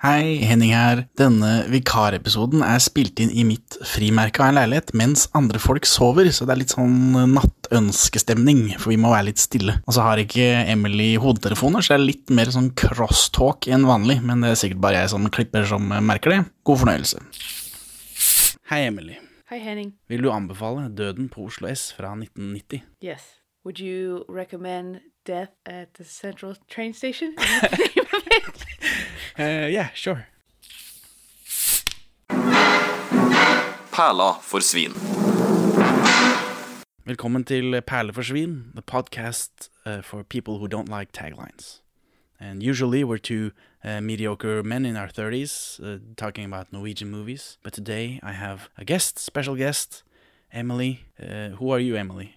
Hei, Henning her. Denne vikarepisoden er spilt inn i mitt frimerke av en leilighet mens andre folk sover, så det er litt sånn nattønskestemning, for vi må være litt stille. Og så har ikke Emily hodetelefoner, så det er litt mer sånn crosstalk enn vanlig, men det er sikkert bare jeg som klipper som merker det. God fornøyelse. Hei, Emily. Hei, Henning. Vil du anbefale Døden på Oslo S fra 1990? Yes. Would you recommend Death at the Central Train Station? Uh, yeah, sure. Perle for svin. Velkommen til Perle for svin, the podcast uh, for people who don't like taglines. And usually we're two uh, mediocre men in our 30s uh, talking about Norwegian movies. But today I have a guest, special guest, Emily. Uh, who are you, Emily?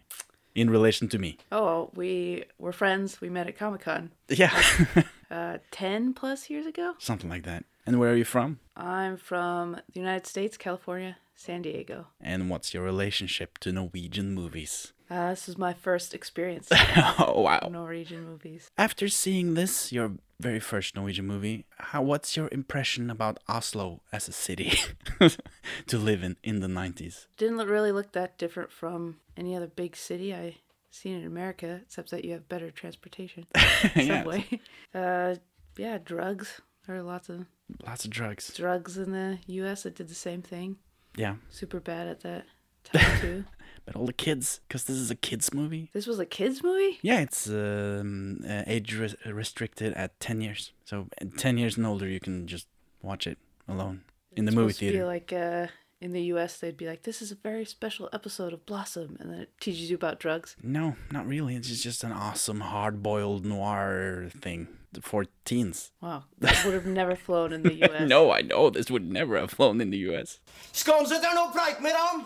In relation to me. oh, we were friends. We met at Comic Con Yeah, uh, 10 plus years ago. something like that. And where are you from? I'm from the United States, California, San Diego. And what's your relationship to Norwegian movies? Uh, this is my first experience oh, wow. Norwegian movies. After seeing this, your very first Norwegian movie, how what's your impression about Oslo as a city to live in in the 90s? Didn't really look that different from any other big city I seen in America, except that you have better transportation. Yeah. Subway. Uh, yeah, drugs. There are lots of Lots of drugs. drugs in the U.S. that did the same thing. Yeah. Super bad at that time too. But all the kids, because this is a kids movie. this was a kids movie. Yeah, it's um, age res- restricted at 10 years. So 10 years and older, you can just watch it alone in the It's movie to be theater. like uh, in the U.S. they'd be like, "This is a very special episode of Blossom," and then it teaches you about drugs. No, not really. It's just an awesome hard-boiled noir thing for teens. Wow, that would have never flown in the U.S. No, I know this would never have flown in the US. Skanset er nå preik med dem!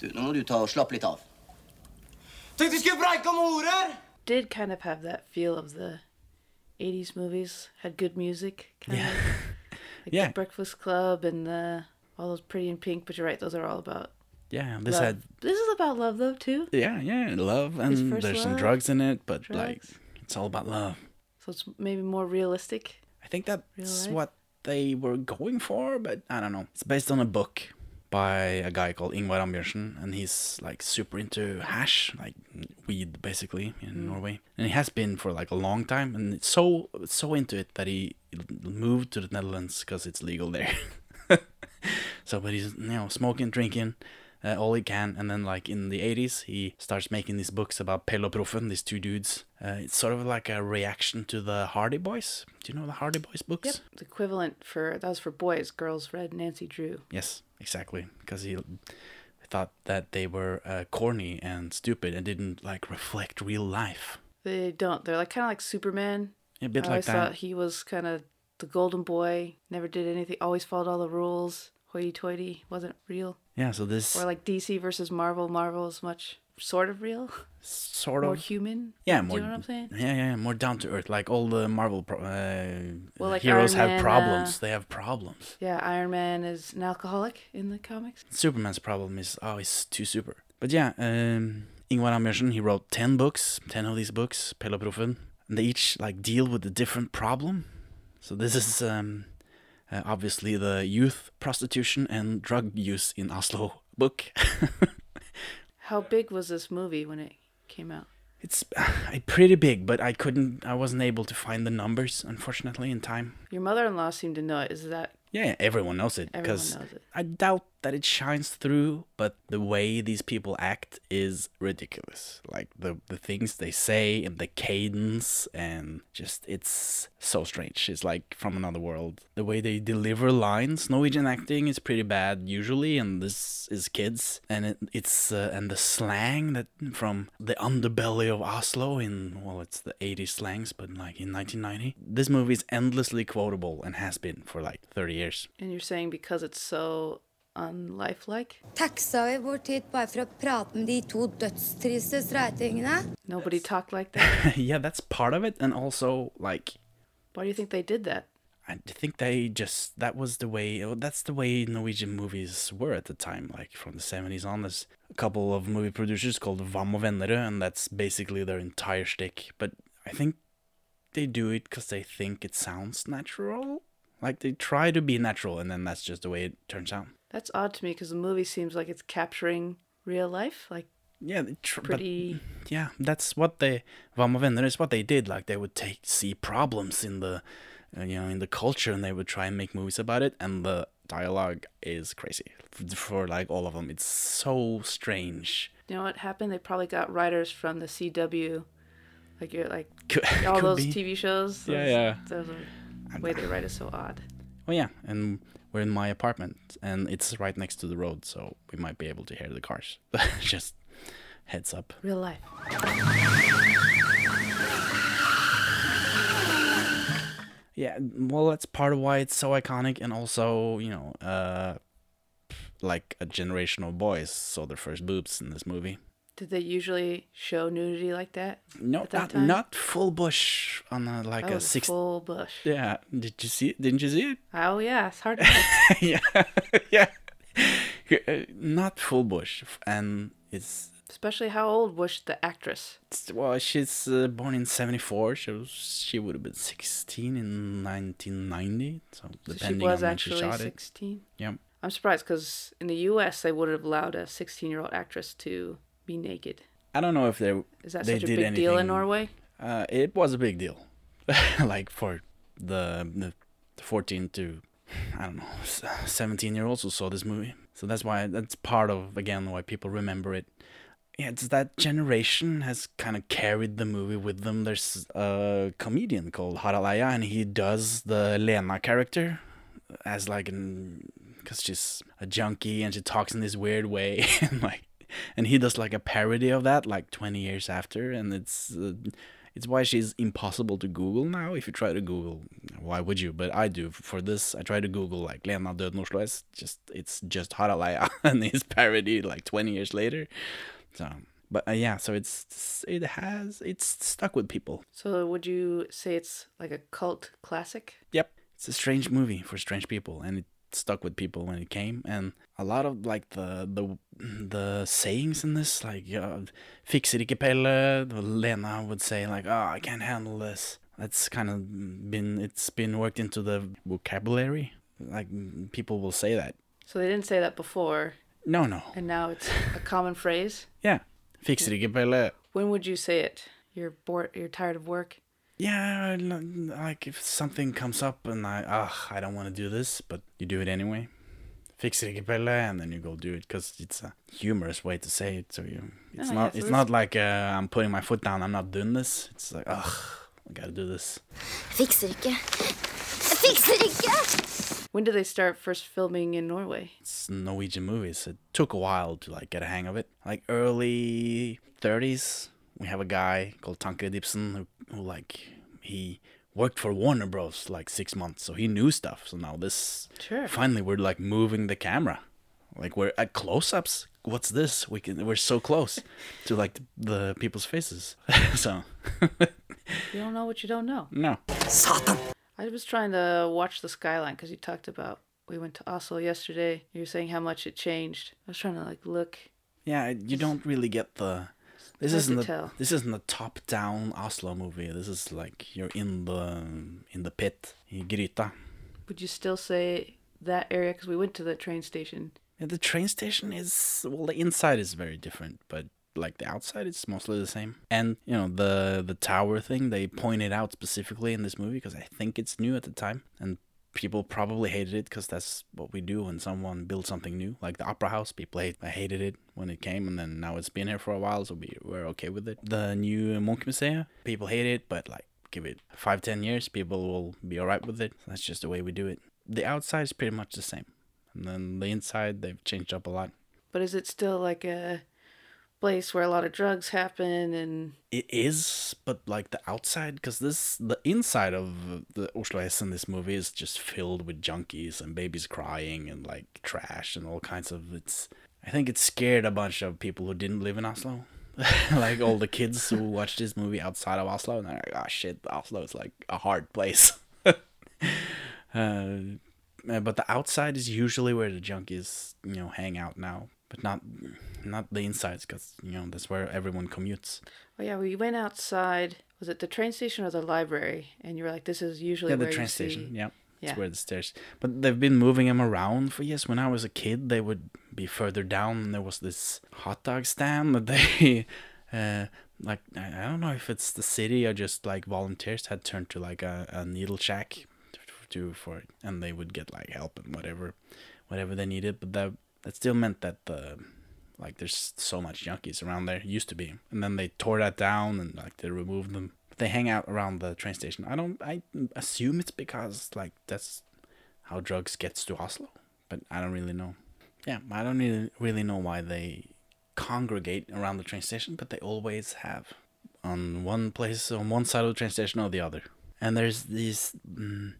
Du, nå må du ta og slappe litt av. Tenkte vi skulle preike om horer! Did kind of have that feel of the '80s movies. Had good music. Kind Yeah. Of, like Yeah. The Breakfast Club and uh, all those Pretty in Pink. But you're right; those are all about Yeah, this love. had This is about love, though, too. yeah, yeah, love and there's some drugs in it, but like it's all about love. So it's maybe more realistic. I think that's what they were going for, but I don't know. It's based on a book by a guy called Ingvar Ambjørnsen, and he's like super into hash, like weed, basically in mm. Norway, and he has been for like a long time, and it's so so into it that he moved to the Netherlands because it's legal there. so, but he's you know smoking, drinking. Uh, all he can, and then like in the 80s, he starts making these books about og these two dudes. Uh, it's sort of like a reaction to the Hardy Boys. Do you know the Hardy Boys books? Yep. The equivalent for that was for boys. Girls read Nancy Drew. Yes, exactly. Because he thought that they were uh, corny and stupid and didn't like reflect real life. They don't. They're like kind of like Superman. A bit I like always that. thought he was kind of the golden boy. Never did anything. Always followed all the rules. Hoity-toity. Wasn't real. Yeah, so this Or like DC versus Marvel. Marvel is much sort of real, sort more of human. yeah, Do more you know what I'm saying? yeah, yeah, more down to earth. Like all the Marvel pro- uh, Well, like heroes Iron have Man, problems. uh, They have problems. Yeah, Iron Man is an alcoholic in the comics. Superman's problem is oh, he's too super. But yeah, um, Ingvar Ambjørnsen he wrote ten books, ten of these books, Proffen, and they each like deal with a different problem. So this is um, uh, obviously the youth prostitution and drug use in Oslo book. How big was this movie when it came out? it's uh, pretty big, but I couldn't, I wasn't able to find the numbers unfortunately in time. Your mother-in-law seemed to know it. Is that Yeah, everyone knows it Everyone because knows it. I doubt that it shines through, but the way these people act is ridiculous. Like the the things they say and the cadence and just it's so strange. It's like from another world. The way they deliver lines, Norwegian acting is pretty bad usually, and this is kids, and it, it's uh, and the slang that from the underbelly of Oslo in well, it's the 80s slangs, but like in 1990, this movie is endlessly quotable and has been for like 30 years. and you're saying because it's so unlifelike? Taxa vi bort hit bare for å prate med de to dødstriste streitingene. Nobody talked like that. yeah, that's part of it, and also like Why do you think they did that? I think they just that was the way. oh, That's the way Norwegian movies were at the time, like from the seventies on. There's a couple of movie producers called Wam og Vennerød, and that's basically their entire shtick. But I think they do it because they think it sounds natural. Like they try to be natural, and then that's just the way it turns out. That's odd to me because the movie seems like it's capturing real life, like Yeah, tr- but- pretty. yeah, that's what they Vama Vänner is what they did. Like they would take see problems in the uh, you know in the culture, and they would try and make movies about it. And the dialogue is crazy for, for like all of them. It's so strange. You know what happened? They probably got writers from the CW, like you're like Could, all could those be. TV shows. Yeah, those- yeah. Those are, the way they write is so odd. Oh yeah, and we're in my apartment, and it's right next to the road, so we might be able to hear the cars. Just heads up. Real life. Yeah, well, that's part of why it's so iconic, and also, you know, uh, like a generation of boys saw their first boobs in this movie. Did they usually show nudity like that? No, At that not, time? not full bush on a, like oh, a six. full bush. Yeah, did you see it? Didn't you see it? Oh yeah, it's hard to. yeah, yeah. Uh, Not full bush, and it's Especially how old was the actress? Well, she's uh, born in '74. She was, she would have been 16 in 1990. So So depending she was on when she actually shot it. 16. Yeah. I'm surprised because in the U.S. they wouldn't have allowed a 16 year old actress to be naked. I don't know if they Is that they such a did big deal in Norway? Uh, it was a big deal, like for the the 14 to I don't know 17 year olds who saw this movie. So that's why that's part of again why people remember it. Yeah, it's that generation has kind of carried the movie with them. There's a comedian called Harald Eia, and he does the Lena character as like an because she's a junkie and she talks in this weird way and like and he does like a parody of that like 20 years after. And it's uh, it's why she's impossible to google now. If you try to google why would you? But i do. For this i try to google like lena døden oslo s just it's just Harald Eia and his parody like 20 years later. So but uh, yeah so it's it has it's stuck with people. So would you say it's like a cult classic? Yep. It's a strange movie for strange people. And it stuck with people when it came and a lot of like the the the sayings in this like uh, fikser ikke Pelle Lena would say like oh I can't handle this that's kind of been it's been worked into the vocabulary like people will say that So they didn't say that before, no no and now it's a common phrase. yeah fikser ikke Pelle When would you say it? You're bored. You're tired of work. Yeah like if something comes up and I ugh I don't want to do this but you do it anyway fix it Pelle and then you go do it because it's a humorous way to say it so you it's Oh, not yeah, so it's not like uh, I'm putting my foot down I'm not doing this it's like ugh I gotta do this Fikser ikke. Fikser ikke! When did they start first filming in Norway? it's Norwegian movies it took a while to like get a hang of it like early 30s we have a guy called Tancred Ibsen who, who like he worked for Warner Bros like six months so he knew stuff so now this Sure. finally we're like moving the camera like we're at close-ups what's this we can we're so close to like the people's faces so You don't know what you don't know. no I was trying to watch the skyline because you talked about we went to Oslo yesterday. You were saying how much it changed. I was trying to like look. yeah you don't really get the this hard isn't the, tell. this isn't a top-down Oslo movie this is like you're in the in the pit in Gryta Would you still say that area? Because we went to the train station. Yeah, the train station is well, the inside is very different, but like the outside, it's mostly the same. And you know the the tower thing, they pointed out specifically in this movie because I think it's new at the time, and people probably hated it because that's what we do when someone builds something new, like the Opera House. People hate, hated it when it came, and then now it's been here for a while, so we we're okay with it. The new Munch Museum, people hate it, but like give it five ten years, people will be alright with it. That's just the way we do it. The outside is pretty much the same. And then the inside, they've changed up a lot. But is it still like a place where a lot of drugs happen and It is, but like the outside, because this, the inside of the Oslo S in this movie is just filled with junkies and babies crying and like trash and all kinds of. It's. I think it scared a bunch of people who didn't live in Oslo. like all the kids who watched this movie outside of Oslo, and they're like, "Oh shit, Oslo is like a hard place." uh, but the outside is usually where the junkies, you know, hang out now, but not not the insides, because you know that's where everyone commutes. oh yeah, we went outside Was it the train station or the library? And you were like, "This is usually Yeah, the train you see- station. Yeah. It's where the stairs. But they've been moving them around for years. When I was a kid, they would be further down. And there was this hot dog stand that they, uh, like I, I don't know if it's the city or just like volunteers had turned to like a, a needle shack to for and they would get like help and whatever, whatever they needed. But that that still meant that the like there's so much junkies around there. Used to be. And then they tore that down and like they removed them. They hang out around the train station. I don't i assume it's because like that's how drugs gets to oslo but i don't really know. Yeah i don't really, really know why they congregate around the train station but they always have. On one place on one side of the train station or the other. And there's these mm,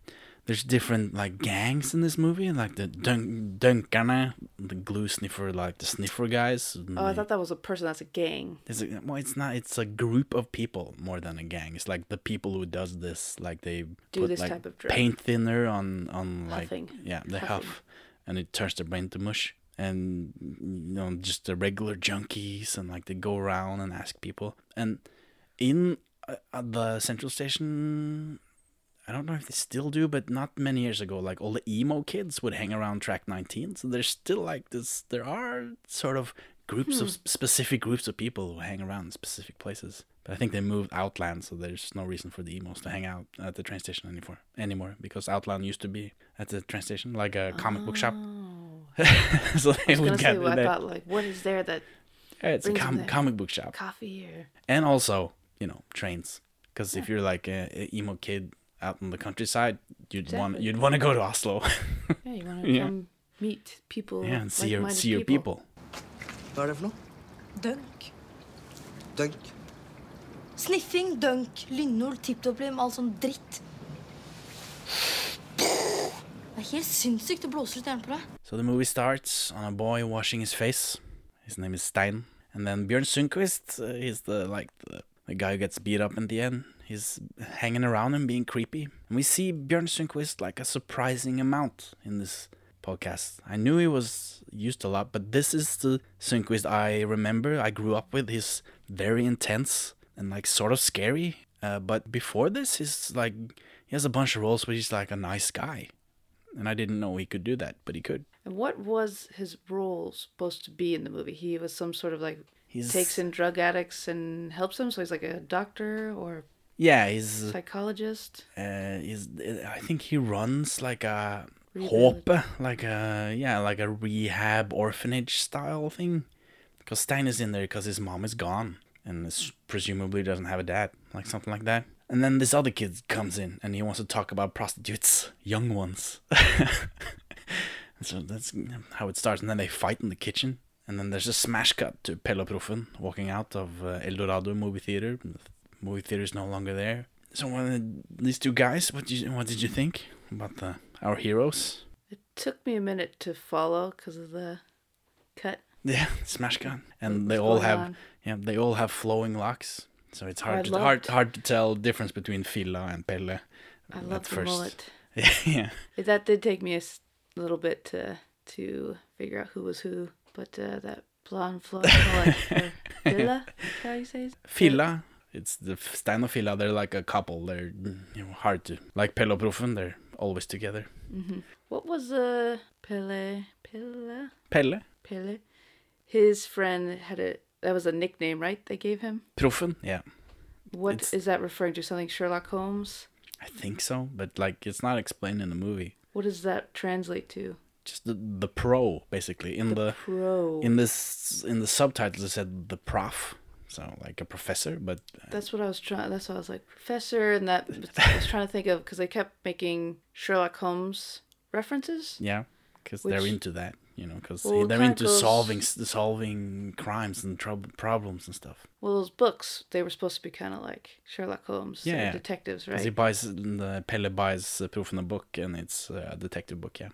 there's different like gangs in this movie like the dunk dunkerne the glue sniffer like the sniffer guys Oh, I thought that was a person. That's a gang. it's a, well, it's not. It's a group of people more than a gang. It's like the people who does this, like they Do put this like type of drug. paint thinner on on like Huffing. yeah the Huffing. huff, and it turns their brain to mush. And you know, just the regular junkies, and like they go around and ask people. And in uh, uh, the central station, I don't know if they still do, but not many years ago, like all the emo kids would hang around track 19. So there's still like this, there are sort of groups of hmm. specific groups of people who hang around in specific places. But I think they moved Outland, so there's no reason for the emos to hang out at the train station anymore. Anymore, because Outland used to be at the train station, like a comic book shop. Oh. so they would say, gather well, I there. thought like, what is there that Yeah, it's a com- comic book shop coffee or and also you know trains because if you're like a, a emo kid out in the countryside you'd want you'd want to go to oslo yeah, you want to Yeah. come meet people. yeah and see your like-minded see your people Hva er det for noe? Dunk. Dunk. Sniffing, dunk, lynol, tipptopplim, all sånn dritt. Det er helt sinnssykt. Det blåser ut i hjernen på deg. so the movie starts on a boy washing his face his name is stein and then bjørn sundquist uh, he's the like the, the guy who gets beat up in the end he's hanging around and being creepy. And we see bjørn sundquist like a surprising amount in this podcast. I knew he was used a lot but this is the sundquist i remember. I grew up with. He's very intense and like sort of scary. Uh, but before this he's like he has a bunch of roles where he's like a nice guy. And i didn't know he could do that but he could. And what was his role supposed to be in the movie? He was some sort of like He's- takes in drug addicts and helps them. So he's like a doctor or Yeah, he's psychologist. uh, he's I think he runs like a Rehabilit- hope, like a yeah, like a rehab orphanage style thing. Because Stein is in there because his mom is gone and is presumably doesn't have a dad, like something like that. And then this other kid comes in and he wants to talk about prostitutes, young ones. so that's how it starts. And then they fight in the kitchen. And then there's a smash cut to Pelle Proffen walking out of uh, El Dorado movie theater. The movie theater is no longer there. So uh, these two guys, what did you what did you think about the our heroes? It took me a minute to follow because of the cut. Yeah, smash cut, and they all have on? yeah they all have flowing locks. So it's hard I to, loved- hard hard to tell difference between Filla and Pelle. I love the first. mullet. yeah, yeah. That did take me a little bit to to figure out who was who, but uh, that blonde flowing mullet, is how you say it? It's the and Filla. They're like a couple. They're you know, hard to like Pelle Proffen. They're always together. What was uh Pele Pele Pelle, Pele? His friend had a that was a nickname, right? They gave him. Proffen. Yeah, What is It's- that referring to? Something Sherlock Holmes? I think so, but like it's not explained in the movie. What does that translate to? Just the the pro basically in the Pro. in this in the subtitles it said the prof so like a professor but uh, That's what I was trying. That's what I was like, professor, and that I was trying to think of because they kept making Sherlock Holmes references. yeah because they're into that you know because Well, they're into goes- solving solving crimes and trouble problems and stuff Well, those books they were supposed to be kind of like Sherlock Holmes, yeah, Yeah. detectives, 'Cause he right? buys the Pelle buys uh, proof in a book and it's uh, a detective book yeah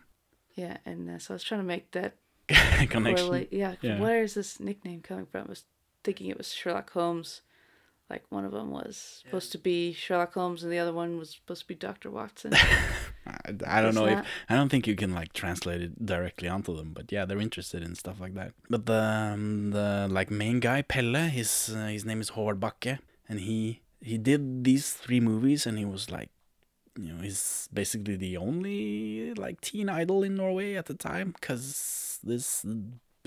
Yeah, and uh, so I was trying to make that connection correlate. Yeah, Yeah. where is this nickname coming from? Thinking it was Sherlock Holmes. Like one of them was supposed to be Sherlock Holmes, and the other one was supposed to be Doctor Watson. I, I don't know if I don't think you can like translate it directly onto them, but yeah, they're interested in stuff like that. But the um, the like main guy Pelle, his uh, his name is Håvard Bakke, and he he did these three movies, and he was like, you know, he's basically the only like teen idol in Norway at the time, because this,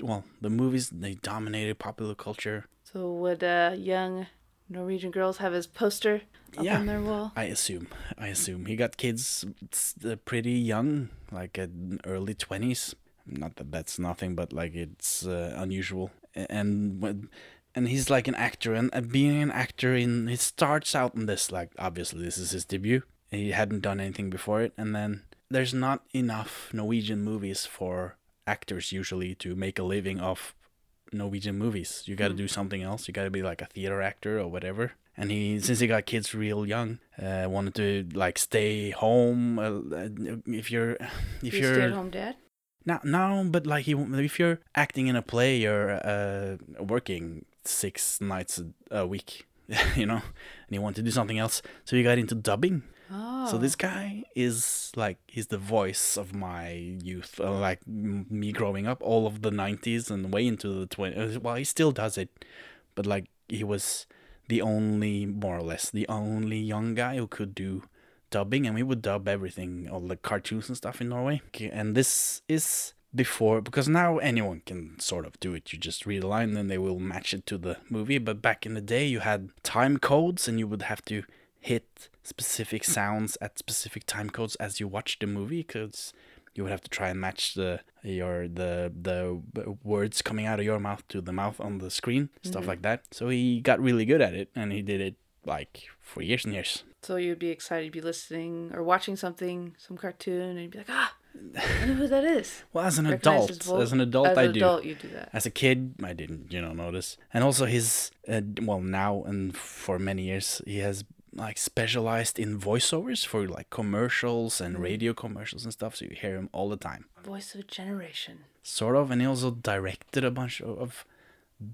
well, the movies they dominated popular culture. So would uh, young Norwegian girls have his poster up Yeah. on their wall? I assume. I assume he got kids uh, pretty young, like early twenties. Not that that's nothing, but like it's uh, unusual. And when, and he's like an actor, and uh, being an actor in he starts out in this like obviously this is his debut. He hadn't done anything before it, and then there's not enough Norwegian movies for actors usually to make a living off Norwegian movies. You got to do something else. You got to be like a theater actor or whatever. And he, since he got kids real young, uh, wanted to like stay home. Uh, if you're, if You you're stay-at-home dad? no, no, but like he, if you're acting in a play, you're uh, working six nights a, a week, you know, and you want to do something else. So he got into dubbing. Oh. So this guy is like he's the voice of my youth, uh, like m- me growing up, all of the '90s and way into the 20s. Well, he still does it, but like he was the only, more or less, the only young guy who could do dubbing, and we would dub everything, all the cartoons and stuff in Norway. And this is before because now anyone can sort of do it. You just read a line, and they will match it to the movie. But back in the day, you had time codes, and you would have to hit specific sounds at specific time codes as you watch the movie because you would have to try and match the your the the words coming out of your mouth to the mouth on the screen stuff like that. So he got really good at it and he did it like for years and years. So you'd be excited to be listening or watching something, some cartoon, and you'd be like, ah, I know who that is. well as an Recognize adult as an adult As i an do. adult, you do that. as a kid i didn't you know notice. And also his uh, well now and for many years he has like specialized in voiceovers for like commercials and radio commercials and stuff so you hear him all the time Voice of a generation. sort of and he also directed a bunch of, of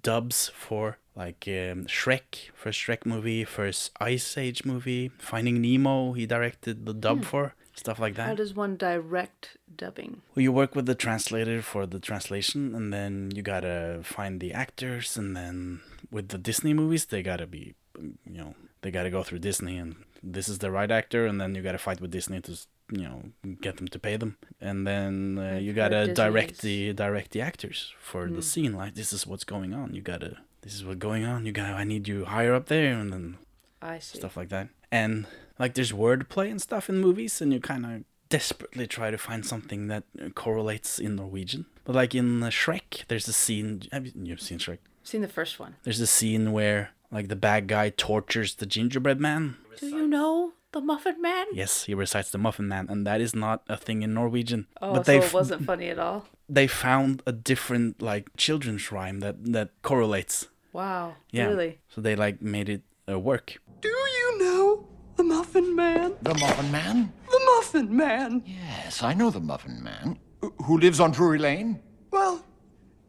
dubs for like um, shrek first shrek movie first ice age movie finding nemo he directed the dub for stuff like that. How does one direct dubbing? well, you work with the translator for the translation and then you gotta find the actors and then with the disney movies they gotta be you know they gotta go through disney and this is the right actor and then you gotta fight with disney to you know get them to pay them and then uh, you gotta direct the direct the actors for the scene like this is what's going on you gotta this is what's going on you gotta i need you higher up there and then I see. stuff like that. And like there's wordplay and stuff in movies, and you kind of desperately try to find something that uh, correlates in Norwegian. But like in uh, Shrek, there's a scene. Have you you've seen Shrek? Seen the first one. There's a scene where like the bad guy tortures the gingerbread man. Do you know the Muffin Man? Yes, he recites the Muffin Man, and that is not a thing in Norwegian. Oh, but so they it wasn't funny at all. they found a different like children's rhyme that that correlates. Wow. Yeah. Really? So they like made it uh, work. Do you know the Muffin Man? The Muffin Man? The Muffin Man? Yes, I know the Muffin Man. Who lives on Drury Lane? Well,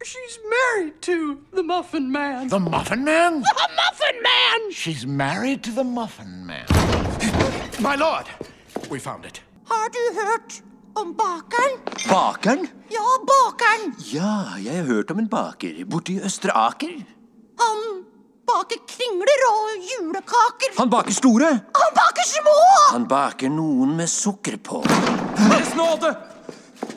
she's married to the Muffin Man. The Muffin Man? The Muffin Man! She's married to the Muffin Man. My lord! We found it. Har du hørt om bakeren? Bakeren? Ja, bakeren. Ja, jeg har hørt om en baker borte i Østre Aker. Han baker kringler og julekaker. Han baker store. Han baker små! Han baker noen med sukker på. Deres nåde!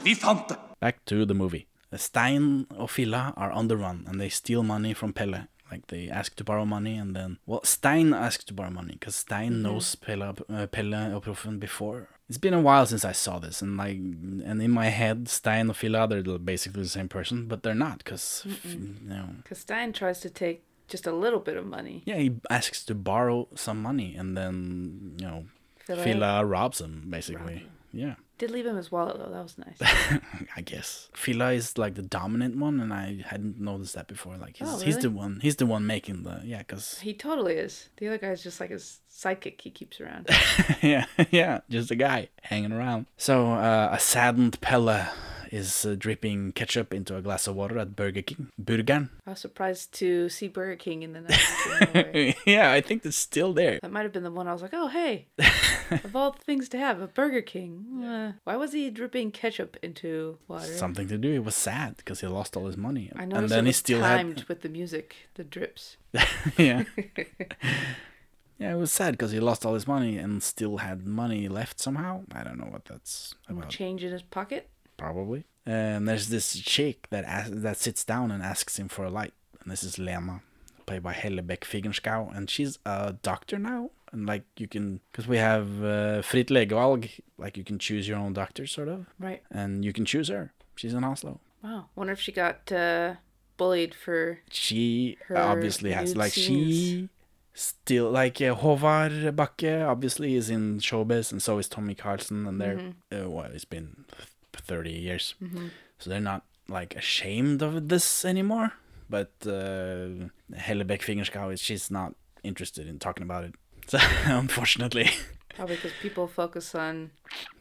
Vi fant det! Back to the movie. Stein og Filla are on the run, and they steal money from Pelle. Like they ask to borrow money, and then well, Stein asks to borrow money because Stein knows Pelle, uh, Pelle Proffen before. It's been a while since I saw this, and like, and in my head, Stein and Filla they're basically the same person, but they're not because you know. Because Stein tries to take just a little bit of money. Yeah, he asks to borrow some money, and then you know, Filla- Filla robs him basically. Yeah. Did leave him his wallet though. That was nice. I guess Filla is like the dominant one, and I hadn't noticed that before. Like he's, Oh, he's the one. He's the one making the yeah, cause he totally is. The other guy's just like his sidekick he keeps around. yeah, yeah, just a guy hanging around. So uh, a saddened Pelle is uh, dripping ketchup into a glass of water at Burger King. Burgern. I was surprised to see Burger King in the night. yeah, I think it's still there. That might have been the one I was like, oh, hey, of all the things to have, a Burger King. Uh, why was he dripping ketchup into water? Something to do. He was sad because he lost all his money, I know. and then it he still timed had with the music, the drips. yeah. Yeah, it was sad because he lost all his money and still had money left somehow. I don't know what that's about. change in his pocket. Probably. And there's this chick that as- that sits down and asks him for a light, and this is Lena, played by Hellebeck Figenschau, and she's a doctor now. And like you can, because we have uh, fritt legevalg, like you can choose your own doctor, sort of, Right. and you can choose her. She's in Oslo. Wow. Wonder if she got uh, bullied for. She Her obviously has nude like she still like uh, Håvard Bakke obviously is in showbiz, and so is Tommy Karlsen, and they're Mm-hmm. uh, well, it's been thirty years, so they're not like ashamed of this anymore. But uh, Helle Beck Figenschou is she's not interested in talking about it. So unfortunately, Probably because people focus on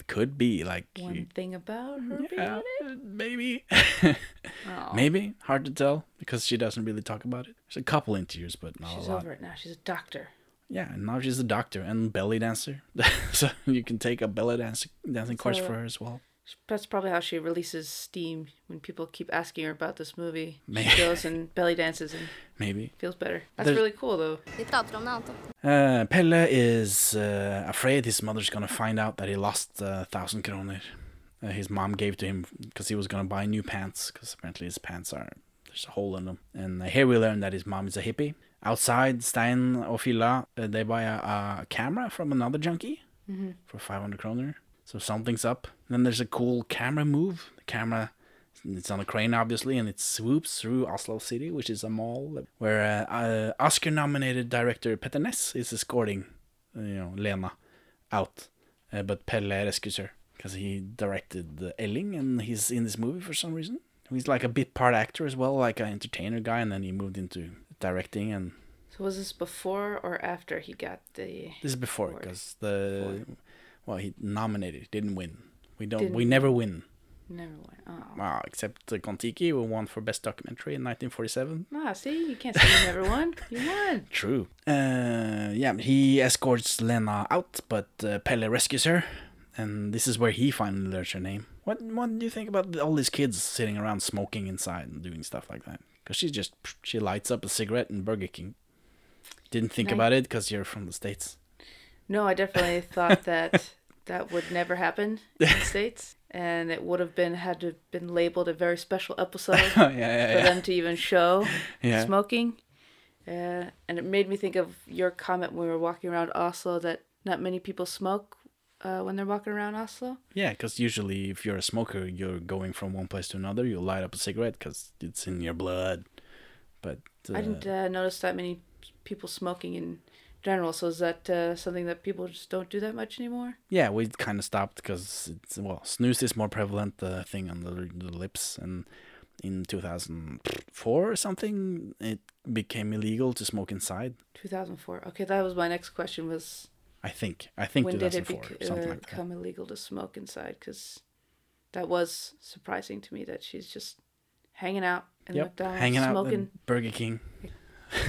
could be like one you- thing about her being yeah, maybe. Oh, Maybe hard to tell because she doesn't really talk about it. There's a couple interviews, but not she's a lot. over it now. She's a doctor. Yeah, and now she's a doctor and belly dancer, so you can take a belly dance dancing course for her as well. That's probably how she releases steam when people keep asking her about this movie. Maybe. She goes and belly dances and Maybe. feels better. That's There's- really cool though. Vi prater om noe annet. Uh, Pelle is uh, afraid his mother's gonna find out that he lost a uh, thousand kroner. Uh, his mom gave to him because he was gonna buy new pants because apparently his pants are there's a hole in them. And uh, here we learn that his mom is a hippie. Outside, Stein og Filla uh, they buy a, a camera from another junkie for 500 kroner. So something's up. then there's a cool camera move. The camera, it's on a crane obviously, and it swoops through Oslo City, which is a mall where uh, uh, Oscar-nominated director Petter Næss is escorting, uh, you know, Lena out. Uh, but Pelle rescues her because he directed the Elling, and he's in this movie for some reason. He's like a bit part actor as well, like an entertainer guy, and then he moved into directing and So was this before or after he got the? This is before Before. because the well he nominated didn't win. We don't Didn't we never win. Never went. Oh. Wow, except uh, Kon-Tiki who won for best documentary in 1947. Ah, see, you can't say you never won. You won. True. Uh, yeah, he escorts Lena out, but uh, Pelle rescues her, and this is where he finally learns her name. What What do you think about all these kids sitting around smoking inside and doing stuff like that? Because she just she lights up a cigarette in Burger King. Didn't think about it because you're from the states. No, I definitely thought that that would never happen in the states, and it would have been had to have been labeled a very special episode Oh yeah, yeah, for yeah. them to even show Yeah. smoking. Uh, and it made me think of your comment when we were walking around Oslo that not many people smoke uh, when they're walking around Oslo. Yeah, because usually if you're a smoker, you're going from one place to another. You light up a cigarette because it's in your blood. But uh, I didn't uh, notice that many people smoking in general. So is that uh, something that people just don't do that much anymore? yeah, we kind of stopped because it's well, snus is more prevalent. The thing on the, the lips, and in 2004 or something, it became illegal to smoke inside. 2004. Okay, that was my next question. Was I think. I think when did it bec- uh, like become illegal to smoke inside? Because that was surprising to me that she's just hanging out in Yep, McDonald's, hanging out smoking. Burger King.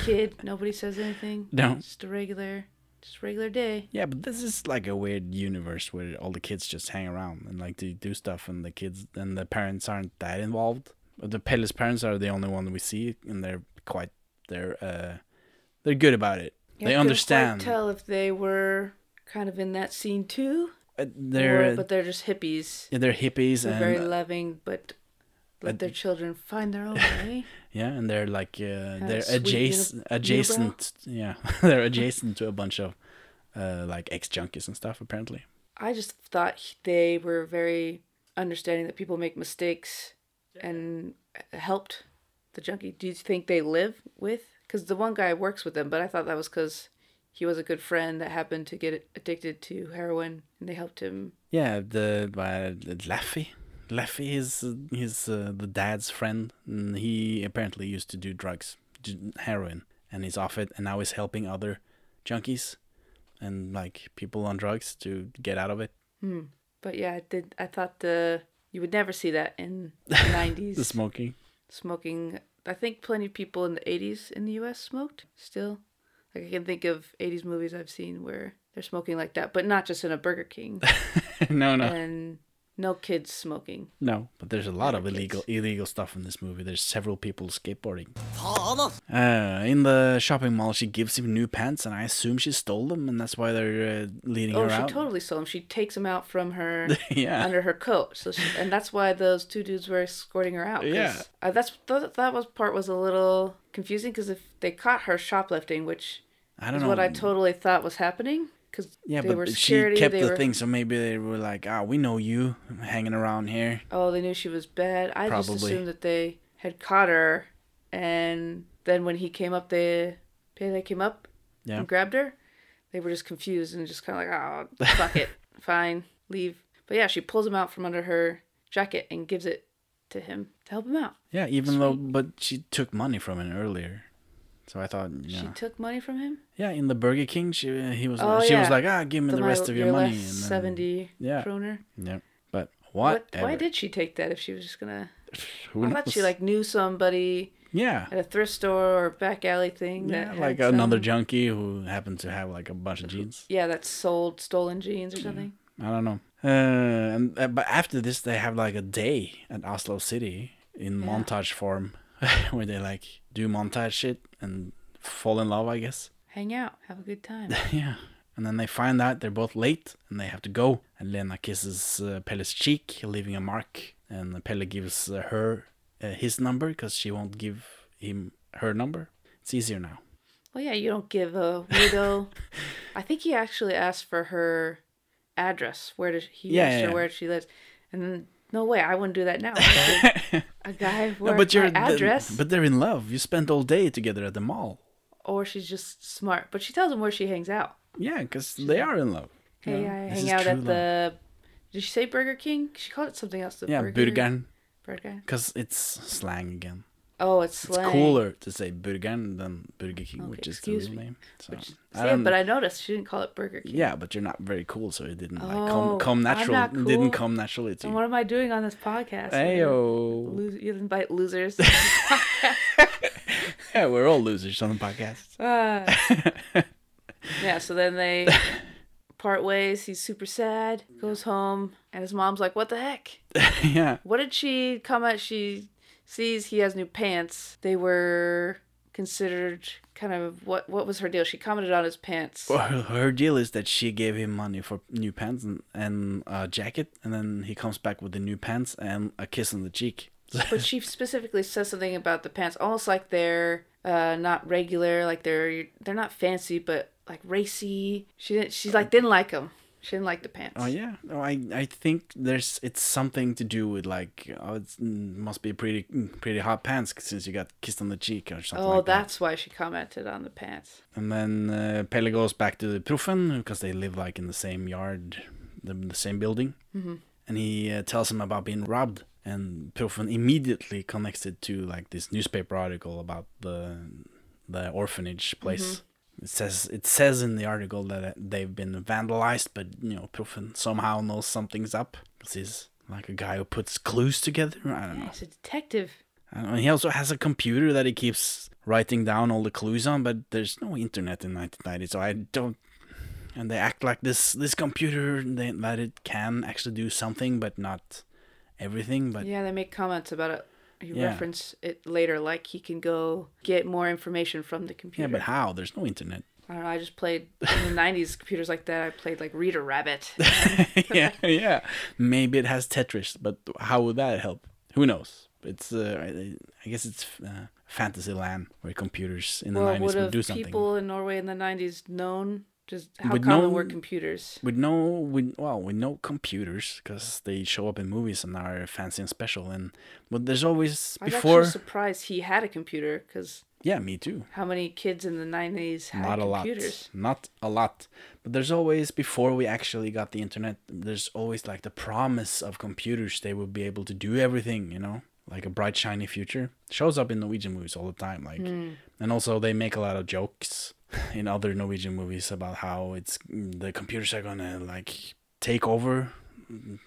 Kid, nobody says anything. No. just a regular, just regular day. Yeah, but this is like a weird universe where all the kids just hang around and like to do stuff, and the kids and the parents aren't that involved. But the Pelle's parents are the only one we see, and they're quite they're uh they're good about it. Yeah, they I couldn't quite understand. Tell if they were kind of in that scene too, Uh, they're or, but they're just hippies. yeah, they're hippies They're and very loving, but let their children find their own way. yeah, and they're like uh, they're sweet adjacent unib- adjacent yeah they're adjacent to a bunch of uh like ex junkies and stuff apparently. I just thought they were very understanding that people make mistakes and helped the junkie. Do you think they live with? Because the one guy works with them, but I thought that was because he was a good friend that happened to get addicted to heroin, and they helped him. Yeah, the uh, Laffy. Laffy is he's uh, the dad's friend. And he apparently used to do drugs, heroin, and he's off it, and now he's helping other junkies and like people on drugs to get out of it. But yeah, I did. I thought the you would never see that in the nineties. The smoking. smoking. I think plenty of people in the 80s in the US smoked still. Like I can think of 80s movies I've seen where they're smoking like that, but not just in a Burger King. no, no. and No kids smoking. No, but there's a lot of Never illegal illegal stuff in this movie. There's several people skateboarding. Uh, in the shopping mall, she gives him new pants, and I assume she stole them, and that's why they're uh, leading out. Oh, her she totally stole them. She takes them out from her Yeah. under her coat. So she, and that's why those two dudes were escorting her out. Yeah. uh, that's th- that was part was a little confusing because if they caught her shoplifting, which I don't is know. what I totally thought was happening, because yeah, they but were she kept the were, thing, so maybe they were like, "Ah, we know you hanging around here." Oh, they knew she was bad. I just assumed that they had caught her, and then when he came up, they Pele came up Yeah. and grabbed her. They were just confused and just kind of like, oh, fuck it, fine, leave. But yeah, she pulls him out from under her jacket and gives it to him to help him out. Yeah, even though, but she took money from him earlier, so I thought, yeah, She took money from him. Yeah, in the Burger King, she he was Oh, she was like, ah, give me the, my- rest of your, money, last seventy yeah. kroner. yeah, but What? Why did she take that if she was just gonna? Who I thought she like knew somebody yeah, at a thrift store or back alley thing. yeah, that like had another some- junkie who happened to have like a bunch of jeans. Yeah, that sold stolen jeans or something. I don't know. Uh, and uh, but after this, they have like a day at Oslo City in Yeah. montage form, where they like do montage shit and fall in love, I guess. Hang out, have a good time. yeah. And then they find out they're both late and they have to go. And Lena kisses uh, Pelle's cheek, leaving a mark. And Pelle gives uh, her uh, his number because she won't give him her number. It's easier now. Well, yeah, you don't give a widow. I think he actually asked for her address. Where does he Yeah, asked yeah, her yeah. where she lives? And then, no way, I wouldn't do that now. I would give a guy where No, but you're my address, but they're in love. You spent all day together at the mall. Or she's just smart. But she tells him where she hangs out. Yeah, because they are in love. Hey? I This hang out at love. the. Did she say Burger King? She called it something else. The yeah Burger. Burgern Burger. because it's slang again. Oh, it's slang. It's cooler to say Burgern than Burger King, Okay, which is the real me. name. So, Which, I yeah, but I noticed she didn't call it Burger King. yeah, but you're not very cool, so it didn't like Oh, come come natural. It didn't come naturally to And you. what am I doing on this podcast? Ayo. Lose, you invite losers. Yeah, we're all losers on the podcast. Ah. yeah, so then they part ways. He's super sad, goes home, and his mom's like, What the heck? yeah. What did she comment? She sees he has new pants. They were considered kind of what what was her deal? She commented on his pants. Well, her, her deal is that she gave him money for new pants and, and a jacket, and then he comes back with the new pants and a kiss on the cheek. But she specifically says something about the pants, almost like they're uh, not regular, like they're they're not fancy, but like racy. She didn't. She like didn't like them. She didn't like the pants. Oh yeah, oh, I I think there's it's something to do with like oh it must be pretty pretty hot pants since you got kissed on the cheek or something. Oh, like that. that's why she commented on the pants. And then uh, Pelle goes back to the Proffen because they live like in the same yard, the, the same building. Mm-hmm. And he uh, tells him about being robbed. And Proffen immediately connects it to like this newspaper article about the the orphanage place. Mm-hmm. It says it says in the article that uh, they've been vandalized, but you know Proffen somehow knows something's up he's like a guy who puts clues together. I don't know. He's a detective. I. He also has a computer that he keeps writing down all the clues on, but there's no internet in 1990, so I don't. And they act like this this computer they, that it can actually do something, but not everything. But Yeah, they make comments about it. You Yeah. reference it later, like he can go get more information from the computer. yeah, but how? There's no internet. I don't know. I just played in the '90s computers like that. I played like Reader Rabbit. yeah, yeah. Maybe it has Tetris, but how would that help? Who knows? It's uh, I guess it's uh, fantasy land where computers in the well, 90s would would do something. people in Norway in the '90s known just how Would common know- were computers? With no, we well with no computers because they show up in movies and are fancy and special and but there's always I before actually surprised he had a computer because yeah me too how many kids in the '90s had not a lot computers? not a lot but there's always before we actually got the internet there's always like the promise of computers they would be able to do everything you know like a bright shiny future shows up in Norwegian movies all the time like Hmm. and also they make a lot of jokes in other Norwegian movies about how it's the computers are gonna like take over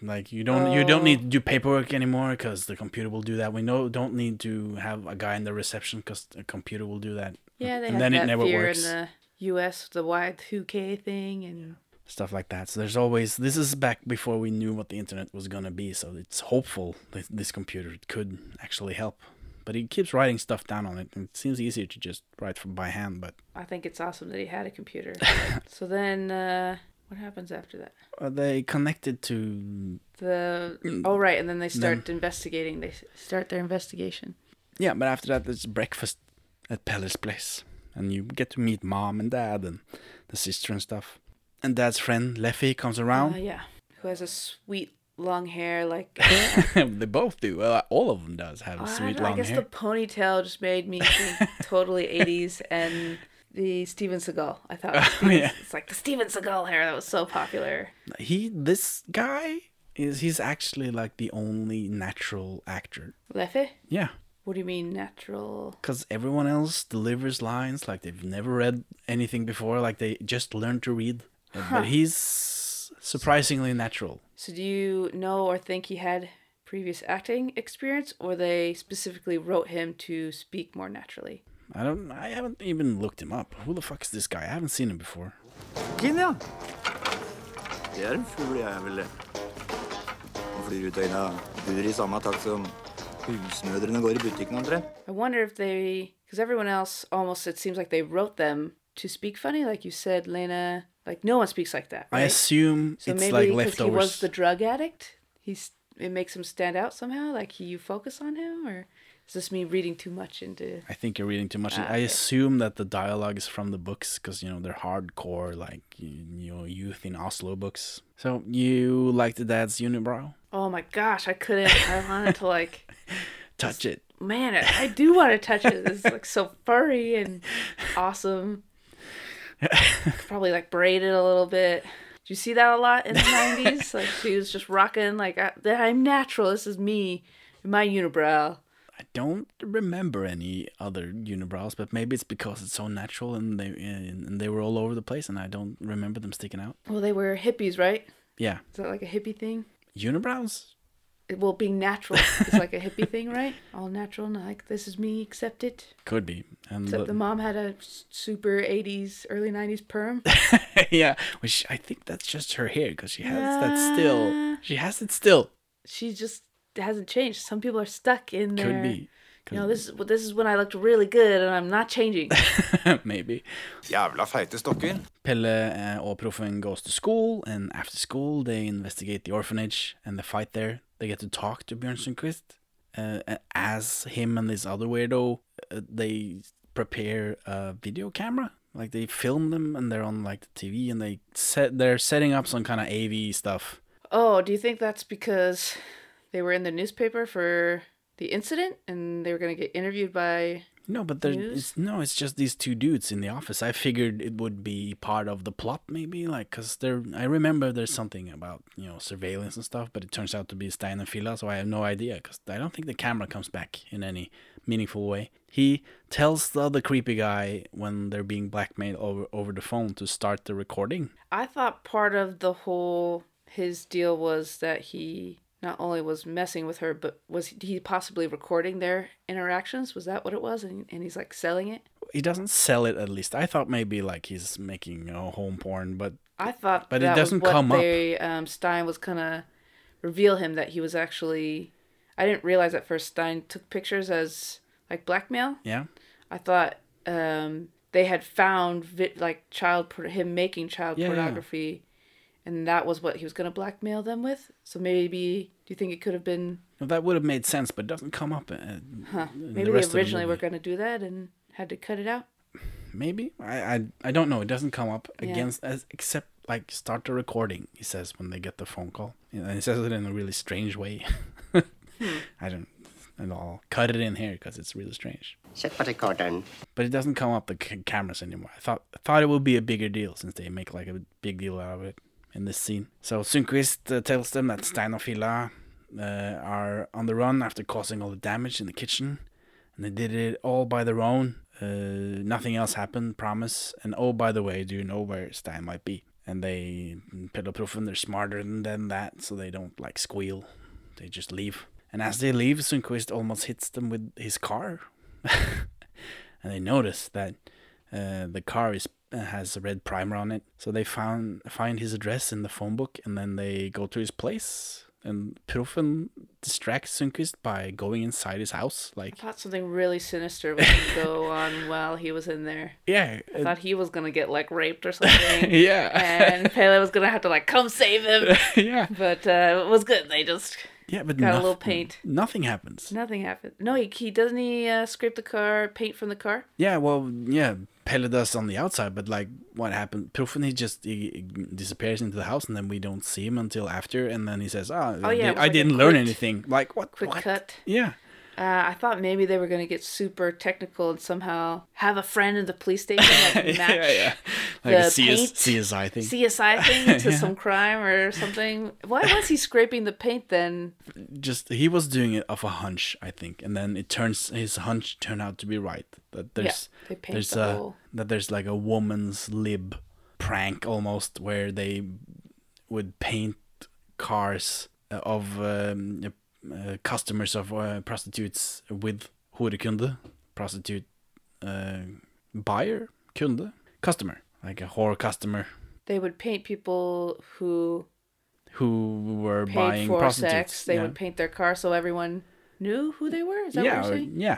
like you don't you don't Oh. need to do paperwork anymore because the computer will do that we know don't need to have a guy in the reception because the computer will do that Yeah, they and then that it never fear works in the U.S. the Y2K thing, and stuff like that. So there's always this is back before we knew what the internet was gonna be. So it's hopeful that this computer could actually help. But he keeps writing stuff down on it, and it seems easier to just write from by hand. But I think it's awesome that he had a computer. so then, uh, what happens after that? are they connected to The oh right, and then they start investigating. They start their investigation. Yeah, but after that, there's breakfast at Peller's place, and you get to meet mom and dad and the sister and stuff. And dad's friend Leffy comes Uh, around. yeah, who has a sweet long hair like. Uh, they both do. Well, all of them does have a I, sweet don't know, I guess hair. the ponytail just made me think totally 80s and the Steven Seagal. I thought Steven- yeah. it's like the Steven Seagal hair that was so popular. He, this guy, is he's actually like the only natural actor. Leffe? Yeah, What do you mean natural? because everyone else delivers lines like they've never read anything before, like they just learned to read. But he's surprisingly natural. So do you know or think he had previous acting experience or they specifically wrote him to speak more naturally? I don't. I haven't even looked him up. Who the fuck is this guy? I haven't seen him before. Kinn. Det er en fugl jeg Han flyr ut øynene og i samme takt som husmødrene går i butikken omtrent. I wonder if they, because everyone else almost, it seems like they wrote them to speak funny. Like you said, Lena, like no one speaks like that. I right? assume So it's maybe like because he was the drug addict, he's it makes him stand out somehow. Like you focus on him, or is this me reading too much into? I think you're reading too much. Ah, I okay. assume that the dialogue is from the books because you know they're hardcore, like you you know, youth in Oslo books. So you like the dad's unibrow? Oh my gosh, I couldn't. I wanted to like, Touch it. man, I, I do want to touch it. It's like so furry and awesome. Probably like braided a little bit. Do you see that a lot in the nineties? Like she was just rocking like I, I'm natural. This is me, my unibrow. I don't remember any other unibrows, but maybe it's because it's so natural and they and they were all over the place, and I don't remember them sticking out. Well, they were hippies, right? Yeah, Is that like a hippie thing? unibrows. Well being natural is like a hippie thing right all natural and like this is me accept it Could be. And except the- the mom had a super 80s early 90s perm yeah, which I think that's just her hair because she has that still. She has it still. she just hasn't changed some people are stuck in there Could be. you know this is this is when i looked really good and i'm not changing Maybe. Jævla feite stokker. Pelle uh, og Proffen goes to school, and after school they investigate the orphanage and the fight there. They get to talk to Bjørn Sundquist uh, as him and this other weirdo. Uh, they prepare a video camera, like they film them, and they're on like the TV, and they set they're setting up some kind of AV stuff. oh do you think that's because they were in the newspaper for the incident and they were going to get interviewed by No, but there, News? it's, no, it's just these two dudes in the office. I figured it would be part of the plot, maybe, like, cause there. I remember there's something about you know surveillance and stuff, but it turns out to be Stein and Filla, so I have no idea, cause I don't think the camera comes back in any meaningful way. He tells the other creepy guy when they're being blackmailed over over the phone to start the recording. I thought part of the whole his deal was that he not only was messing with her, but was he possibly recording their interactions? Was that what it was? And, and he's like selling it. He doesn't sell it, at least. I thought maybe like he's making you know, home porn, but I thought, But it doesn't come up. Um, Stein was gonna reveal him that he was actually. I didn't realize at first Stein took pictures as like blackmail. yeah. I thought um, they had found vi- like child por- him making child Yeah, yeah. Pornography, and that was what he was gonna blackmail them with. So maybe do you think it could have been? Well, that would have made sense, but it doesn't come up. Uh, Huh? in Maybe the they rest of the originally were movie. gonna do that and had to cut it out. Maybe I, I I don't know. It doesn't come up Yeah. against as except like start the recording. He says when they get the phone call, and he says it in a really strange way. I don't. And I'll cut it in here because it's really strange. Sett på rekorderen. But it doesn't come up the c- cameras anymore. I thought I thought it would be a bigger deal since they make like a big deal out of it in this scene. So Sundquist uh, tells them that Stein and uh, are on the run after causing all the damage in the kitchen, and they did it all by their own. Uh, nothing else happened, promise. And oh, by the way, do you know where Stein might be? And they, Pelle og Proffen, they're smarter than, than that, so they don't like squeal. They just leave. And as they leave, Sundquist almost hits them with his car. and they notice that uh, the car is has a red primer on it. So they found find his address in the phone book, and then they go to his place. And Proffen distracts Sundquist by going inside his house. Like, I thought something really sinister was gonna go on while he was in there. yeah, I thought he was gonna get like raped or something. yeah, and Pelle was gonna have to like come save him. yeah, But uh, it was good. They just yeah. But got a little paint. Nothing happens. Nothing happens. No, he, he doesn't he uh, scrape the car, paint from the car. Yeah, well, yeah, Pelle does on the outside, but like, what happened? He just he, he disappears into the house, and then we don't see him until after, and then he says, "Ah, Oh, I, yeah, di- it I didn't learn quick- anything." Like, what? Quick what? cut. Yeah, Uh, I thought maybe they were gonna get super technical and somehow have a friend in the police station like match yeah, yeah, like a the CS, paint CSI thing. CSI thing to Yeah. some crime or something. Why was he scraping the paint then? just he was doing it off a hunch, I think, and then it turns his hunch turned out to be right. That there's they paint there's the a whole- that there's like a woman's lib prank almost where they would paint cars of um, uh, customers of uh, prostitutes with horekunde, prostitute uh, buyer, kunde, customer, like a whore customer They would paint people who who were paid buying for prostitutes. sex. They yeah. would paint their car so everyone knew who they were. Is that yeah, what you're saying? yeah,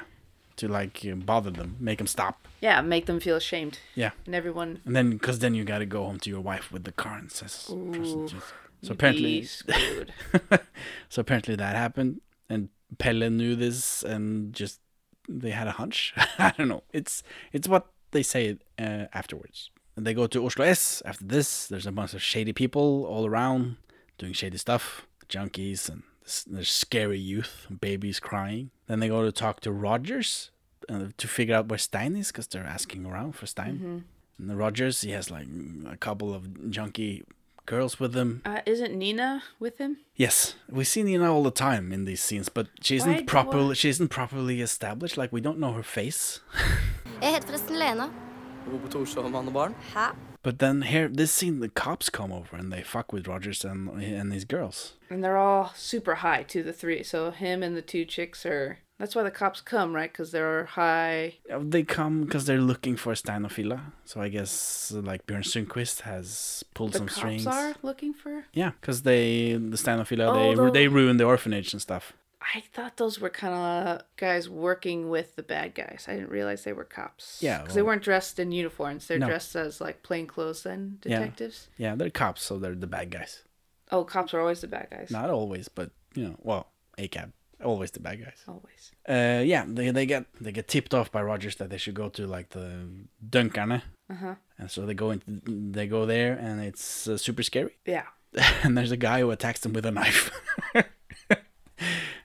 to like uh, bother them, make them stop. Yeah, make them feel ashamed. Yeah, And everyone and then because then you got to go home to your wife with the car and says Ooh, prostitute. So apparently, so apparently that happened, and Pelle knew this, and just they had a hunch. I don't know. It's it's what they say uh, afterwards. And they go to Oslo S after this. There's a bunch of shady people all around doing shady stuff, junkies, and there's scary youth, babies crying. Then they go to talk to Rogers uh, to figure out where Stein is because they're asking around for Stein. Mhm. And the Rogers, he has like a couple of junky girls with him. Uh, isn't Nina with him? Yes, we see Nina all the time in these scenes, but she isn't do properly I- she isn't properly established. Like we don't know her face. Jeg heter forresten Lena. Du bor på Torshov, mann og barn? Hæ? But then here, this scene, the cops come over and they fuck with Rogers and and his girls. And they're all super high too, the three. So him and the two chicks are. That's why the cops come, right? Because they're high. Uh, They come because they're looking for Stein og Filla. So I guess like Bjørn Sundquist has pulled The some cops strings. are looking for. Yeah, because they the Stein og Filla Oh, they the- they ruined the orphanage and stuff. I thought those were kind of guys working with the bad guys. I didn't realize they were cops. Yeah, because they weren't dressed in uniforms. They're No. dressed as like plainclothes then detectives. Yeah, they're cops, so they're the bad guys. Oh, cops are always the bad guys. Not always, but you know, well, ACAB always the bad guys. Always. Uh, yeah, they they get they get tipped off by Rogers that they should go to like the Dunkarne, Uh-huh. and so they go into they go there, and it's uh, super scary. Yeah. and there's a guy who attacks them with a knife.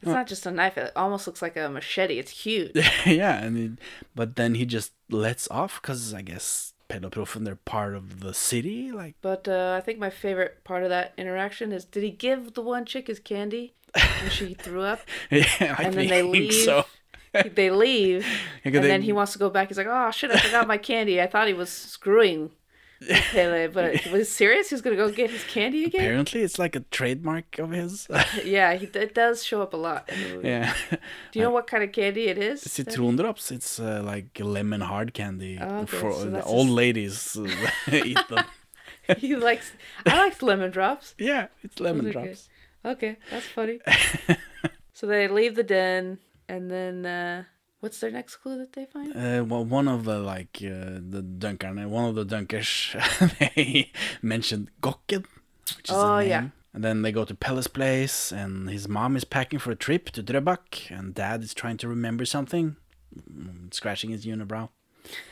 It's not just a knife. It almost looks like a machete. It's huge. yeah, and but then he just lets off because I guess Pelle og Proffen they're part of the city. Like, But uh, I think my favorite part of that interaction is did he give the one chick his candy and she threw up? yeah, I and then they think leave. so. they leave, and they- then he wants to go back. He's like, "Oh shit, I forgot my candy. I thought he was screwing Pelle, but was he serious? He was gonna go get his candy again." Apparently, it's like a trademark of his. Yeah, he, it does show up a lot in the movie. yeah, Do you know what kind of candy it is? citron drops. It's uh, like lemon hard candy Oh, okay, for so the old ladies eat them. he likes. I like lemon drops. Yeah, it's lemon drops. Okay, that's funny. so they leave the den, and then uh, what's their next clue that they find? Uh, well, one of the like uh, the Dunkarne, one of the Dunkers, they mentioned Gokken, which is Oh, a name. yeah. And then they go to Pelle's place, and his mom is packing for a trip to Drøbak, and dad is trying to remember something, scratching his unibrow.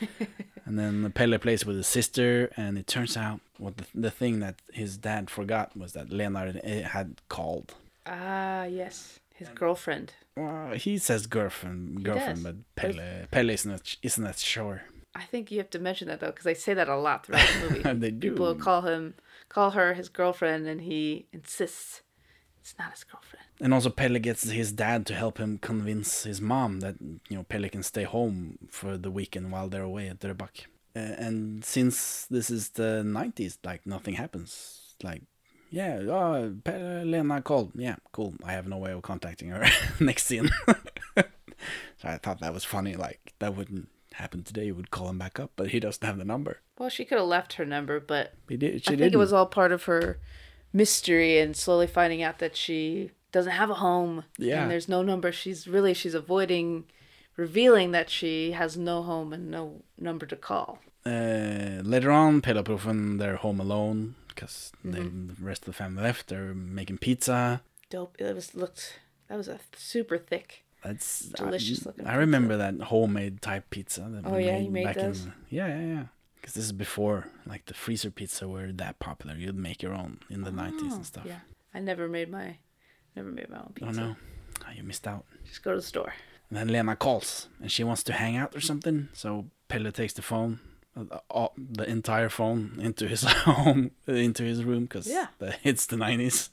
and then Pelle plays with his sister, and it turns out what the, the thing that his dad forgot was that Leonard had called. Ah, yes, his girlfriend. Well, he says girlfriend, girlfriend, but Pelle, Pelle isn't that, isn't that sure. I think you have to mention that though, because they say that a lot throughout the movie. They do. People call him, call her his girlfriend, and he insists it's not his girlfriend. And also Pelle gets his dad to help him convince his mom that you know Pelle can stay home for the weekend while they're away at Drøbak. Uh, and since this is the 90s, like nothing happens. Like, yeah, oh, Pelle, Lena called. Yeah, cool. I have no way of contacting her. Next scene. so I thought that was funny. Like that wouldn't happen today, you would call him back up, but he doesn't have the number. Well, she could have left her number, but He did. She I think didn't. it was all part of her mystery and slowly finding out that she doesn't have a home. Yeah. And there's no number. She's really she's avoiding revealing that she has no home and no number to call. Uh, later on, Proffen, they're home alone because Mhm. the rest of the family left. They're making pizza. Dope. It was looked that was a super thick. That's delicious I, looking. I remember that homemade type pizza. That Oh, we yeah, you made back those? In, yeah, yeah, yeah. Because this is before like the freezer pizza were that popular. You'd make your own in the nineties Oh, and stuff. Yeah. I never made my never made my own pizza. Oh no, Oh, you missed out. Just go to the store. And then Lena calls and she wants to hang out or something. So Pelle takes the phone, uh, the entire phone into his home, into his room because Yeah. it's the nineties.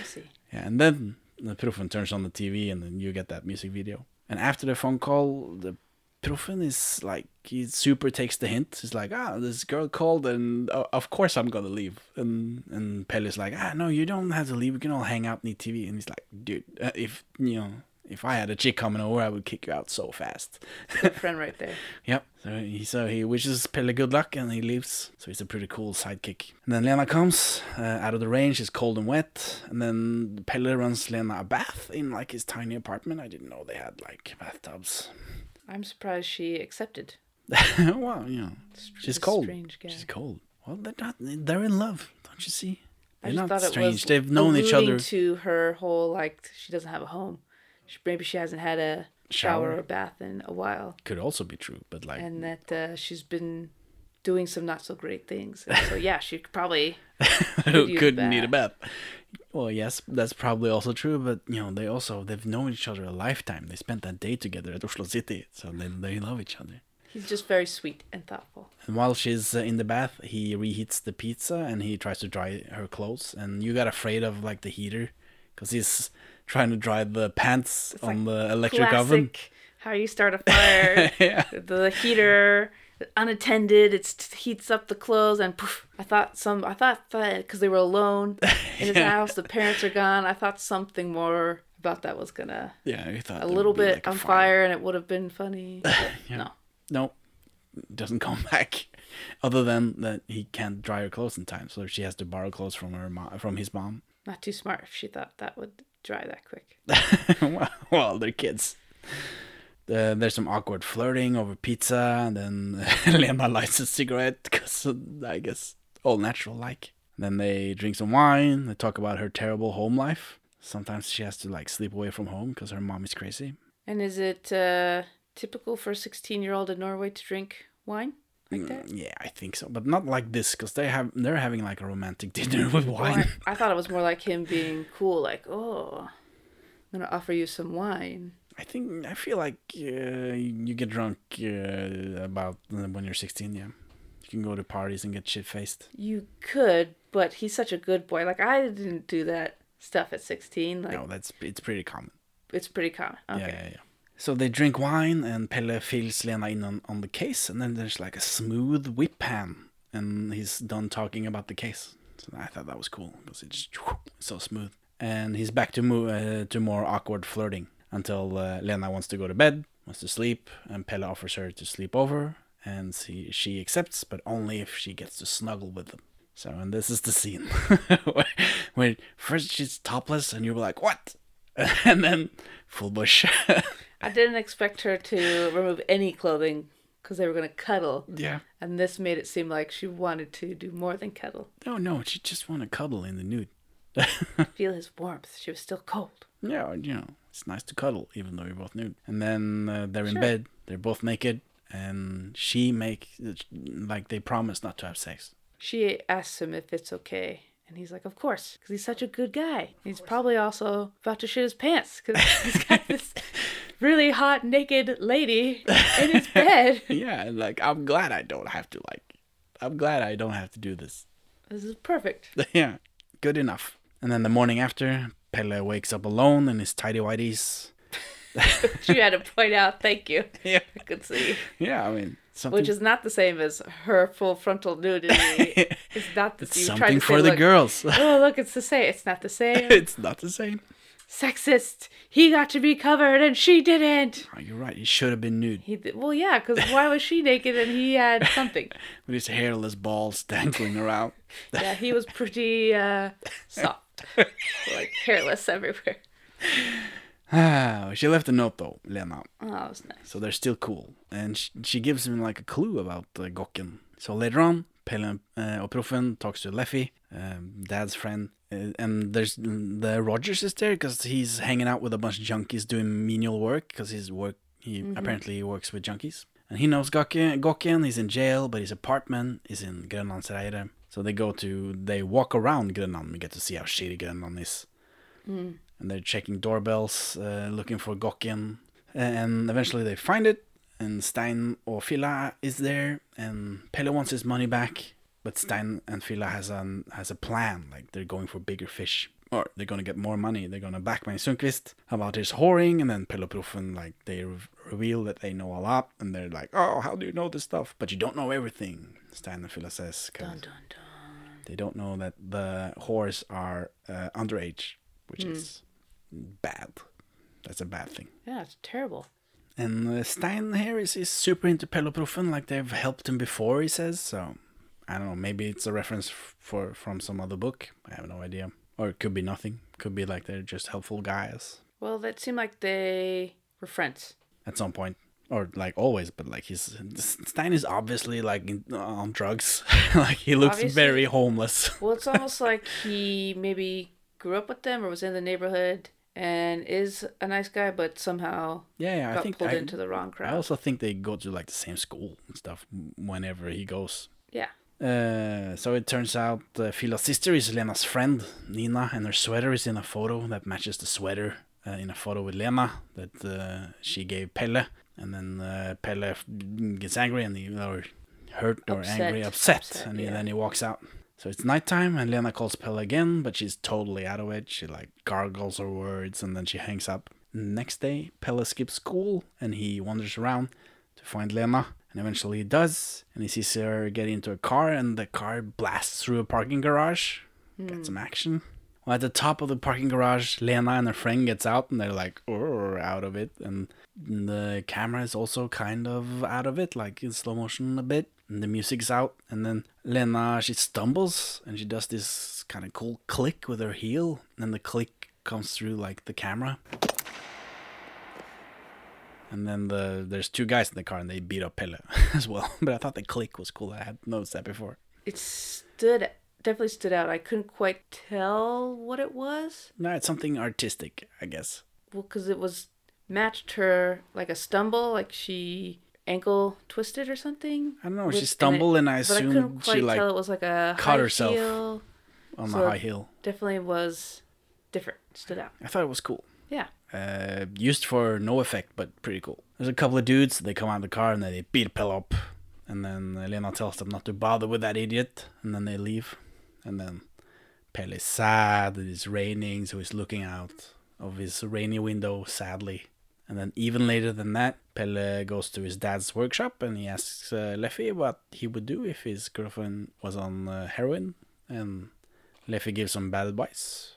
I see. Yeah, and then the Proffen turns on the TV, and then you get that music video. And after the phone call, the Proffen is like he super takes the hint. He's like, ah, this girl called, and uh, of course I'm gonna leave. And and Pelle's like, ah, no, you don't have to leave. We can all hang out and eat TV. And he's like, dude, uh, if you know, if I had a chick coming over, I would kick you out so fast. Good friend right there. Yep. So he so he wishes Pelle good luck and he leaves. So he's a pretty cool sidekick. And then Lena comes uh, out of the rain. She's cold and wet. And then Pelle runs Lena a bath in like his tiny apartment. I didn't know they had like bathtubs. I'm surprised she accepted. well, you know, she's cold. She's cold. Well, they're not. They're in love. Don't you see? I They're just not thought it strange. was They've known each other. to her whole like she doesn't have a home. She, maybe she hasn't had a shower, Shower. or bath in a while, Could also be true, but like and that uh, she's been doing some not so great things. And so yeah, she probably a could need a bath. Well, yes, that's probably also true, but you know, they also they've known each other a lifetime. They spent that day together at Oslo City, so they they love each other. He's just very sweet and thoughtful. And while she's uh, in the bath, he reheats the pizza and he tries to dry her clothes. And you got afraid of like the heater because he's trying to dry the pants on the electric Classic oven. how you start a fire. Yeah. The heater unattended, it heats up the clothes, and poof, I thought some. I thought that because they were alone in his Yeah. house, the parents are gone. I thought something more about that was gonna Yeah, you thought a little bit like, on fire. fire, and it would have been funny. Yeah. No, Nope. Doesn't come back. Other than that, he can't dry her clothes in time, so she has to borrow clothes from her mom, from his mom. not too smart. If she thought that would dry that quick. well, well, they're kids. Uh, there's some awkward flirting over pizza, and then Lena lights a cigarette because I guess all natural like. Then they drink some wine. They talk about her terrible home life. Sometimes she has to like sleep away from home because her mom is crazy. And is it uh, typical for a sixteen-year-old in Norway to drink wine like that? Mm, yeah, I think so, but not like this because they have they're having like a romantic dinner with wine. I, I thought it was more like him being cool, like, oh, I'm gonna offer you some wine. I think I feel like uh, you get drunk uh, about uh, when you're 16. Yeah, you can go to parties and get shit faced. You could, but he's such a good boy. Like I didn't do that stuff at 16. Like No, that's it's pretty common. it's pretty common. Okay. Yeah, yeah, yeah. So they drink wine, and Pelle fills Lena in on, on the case, and then there's like a smooth whip pan, and he's done talking about the case. So I thought that was cool because it's so smooth. And he's back to mo- uh, to more awkward flirting until uh, Lena wants to go to bed, wants to sleep, and Pelle offers her to sleep over, and she she accepts, but only if she gets to snuggle with them. So, and this is the scene where, where first she's topless, and you're like, what? and then full bush. I didn't expect her to remove any clothing because they were gonna cuddle. Yeah. And this made it seem like she wanted to do more than cuddle. No, no, she just want to cuddle in the nude. Feel his warmth. She was still cold. Yeah, you know, it's nice to cuddle even though you're both nude. And then uh, they're in Sure. bed, they're both naked, and she make like they promise not to have sex. She asks him if it's okay. And he's like, of course, because he's such a good guy. He's probably also about to shit his pants because he's got this really hot naked lady in his bed. yeah, and like I'm glad I don't have to like. I'm glad I don't have to do this. This is perfect. yeah, good enough. And then the morning after, Pelle wakes up alone in his tidy whities. you had to point out, thank you. Yeah. I could see. Yeah, I mean something. Which is not the same as her full frontal nudity. it's not the It's you something for say, the look, girls. oh, look, it's the same. It's not the same. it's not the same. sexist. He got to be covered and she didn't. Oh, you're right. He should have been nude He did, well, yeah, because why was she naked and he had something? with his hairless balls dangling around. yeah, he was pretty uh, soft, like hairless everywhere. Ah, she left a note though, Lena. Oh, that was nice. So they're still cool. And she, she gives him like a clue about uh, Gokken. So later on, Pelle uh, og Proffen talks to Leffe, um, dad's friend. Uh, and there's the Rogers is there because he's hanging out with a bunch of junkies doing menial work because his work, he Mhm. apparently works with junkies. And he knows Gokken, Gokken, he's in jail, but his apartment is in Grønlandsleiret. So they go to, they walk around Grønland. We get to see how shitty Grønland is Mm. and they're checking doorbells, uh, looking for Gokken, and eventually they find it. And Stein or Filla is there, and Pelle wants his money back, but Stein and Filla has an has a plan. Like they're going for bigger fish, or they're gonna get more money. They're gonna back backman Sundquist about his whoring, and then Proffen like they re- reveal that they know a lot, and they're like, "Oh, how do you know this stuff?" But you don't know everything. Stein and Filla says, 'cause they don't know that the whores are uh, underage, which Hmm. is bad. That's a bad thing. Yeah, it's terrible. And uh, Stein here is, is super into Pelle og Proffen, like they've helped him before, he says. So I don't know, maybe it's a reference f- for from some other book. I have no idea. Or it could be nothing. Could be like they're just helpful guys Well, that seemed like they were friends. at some point. Or like always, but like he's Stein is obviously like in, on drugs. like he looks Obviously. very homeless. Well, it's almost like he maybe grew up with them or was in the neighborhood and is a nice guy, but somehow Yeah, yeah, I think pulled I, into the wrong crowd. I also think they go to like the same school and stuff whenever he goes. Yeah. Uh, so it turns out uh, Filla's sister is Lena's friend, Nina, and her sweater is in a photo that matches the sweater uh, in a photo with Lena that uh, she gave Pelle. And then uh, Pelle f- gets angry and he, or hurt or Upset. angry, upset, Upset, and he, yeah. then he walks out. So it's nighttime and Lena calls Pelle again, but she's totally out of it. She like gargles her words and then she hangs up. Next day, Pelle skips school and he wanders around to find Lena. And eventually he does, and he sees her get into a car, and the car blasts through a parking garage. Get Hmm. some action. Well, at the top of the parking garage, Lena and her friend gets out, and they're like, "Oh, out of it." And the camera is also kind of out of it, like in slow motion a bit. And the music's out, and then Lena she stumbles, and she does this kind of cool click with her heel, and the click comes through like the camera. And then the there's two guys in the car and they beat up Pelle as well. But I thought the click was cool. I had noticed that before. It stood definitely stood out. I couldn't quite tell what it was. No, it's something artistic, I guess. Well, because it was matched her like a stumble, like she ankle twisted or something. I don't know. With- she stumbled and I but I assumed she like tell it was like a cut high herself heel. on So the high heel. Definitely was different. Stood out. I thought it was cool. Yeah. Uh, used for no effect, but pretty cool. There's a couple of dudes. They come out of the car and they beat Pelle up. And then Elena tells them not to bother with that idiot. And then they leave. And then Pelle is sad. It's raining, so he's looking out of his rainy window sadly. And then even later than that, Pelle goes to his dad's workshop and he asks uh, Leffe what he would do if his girlfriend was on uh, heroin. And Leffe gives some bad advice.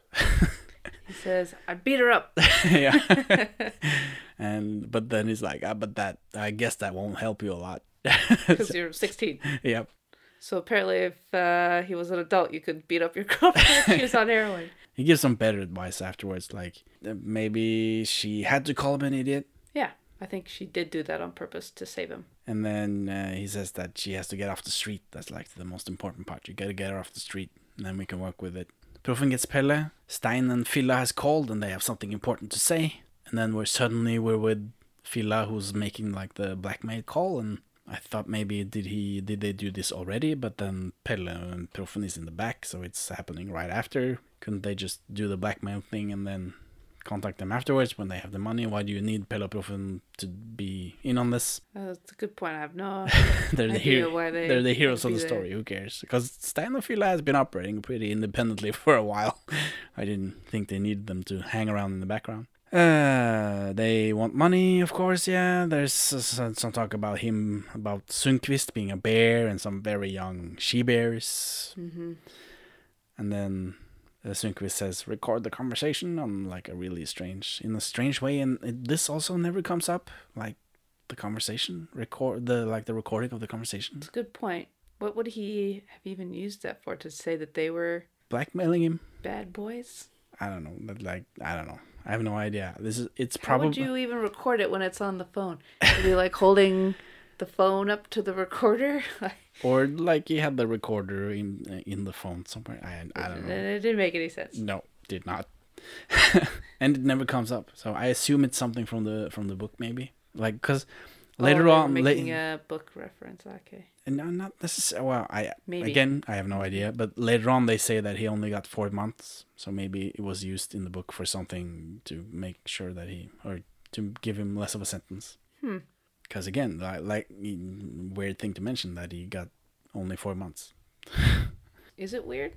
He says, "I beat her up." yeah. and but then he's like, ah, but that I guess that won't help you a lot. Because you're 16. Yep. So apparently, if uh, he was an adult, you could beat up your girlfriend if she was on heroin. He gives some better advice afterwards, like uh, maybe she had to call him an idiot, Yeah, I think she did do that on purpose to save him. and then uh, he says that she has to get off the street. That's like the most important part. You gotta get her off the street, and then we can work with it. Proffen gets Pelle. Stein and Filla has called, and they have something important to say. And then we're suddenly we're with Filla, who's making like the blackmail call, and I thought maybe did he did they do this already? But then Pelle and Proffen is in the back, so it's happening right after. Couldn't they just do the blackmail thing and then contact them afterwards when they have the money? Why do you need Pelle Proffen to be in on this? Uh, that's a good point. I have no they're the idea why they they're the heroes of the there. story. Who cares? Because Stein og Filla has been operating pretty independently for a while. I didn't think they needed them to hang around in the background. Uh, they want money, of course. Yeah, there's uh, some, some talk about him, about Sundquist being a bear and some very young she bears. hmm And then uh, Sundquist says record the conversation on like a really strange, in a strange way, and it, this also never comes up. Like the conversation, record the like the recording of the conversation, It's a good point. What would he have even used that for? To say that they were blackmailing him. bad boys? I don't know, but like I don't know. I have no idea. This is it's probably. How would you even record it when it's on the phone? Would be like holding the phone up to the recorder? or like you had the recorder in in the phone somewhere. I I don't know. it didn't make any sense. No, did not. and it never comes up. So I assume it's something from the from the book, maybe. Like because oh, later oh, on, making la- a book reference. Okay. No, not necessarily. Well, I Maybe. again, I have no idea. But later on, they say that he only got four months. So maybe it was used in the book for something to make sure that he or to give him less of a sentence. Hmm. Because again, like, like weird thing to mention that he got only four months. Is it weird?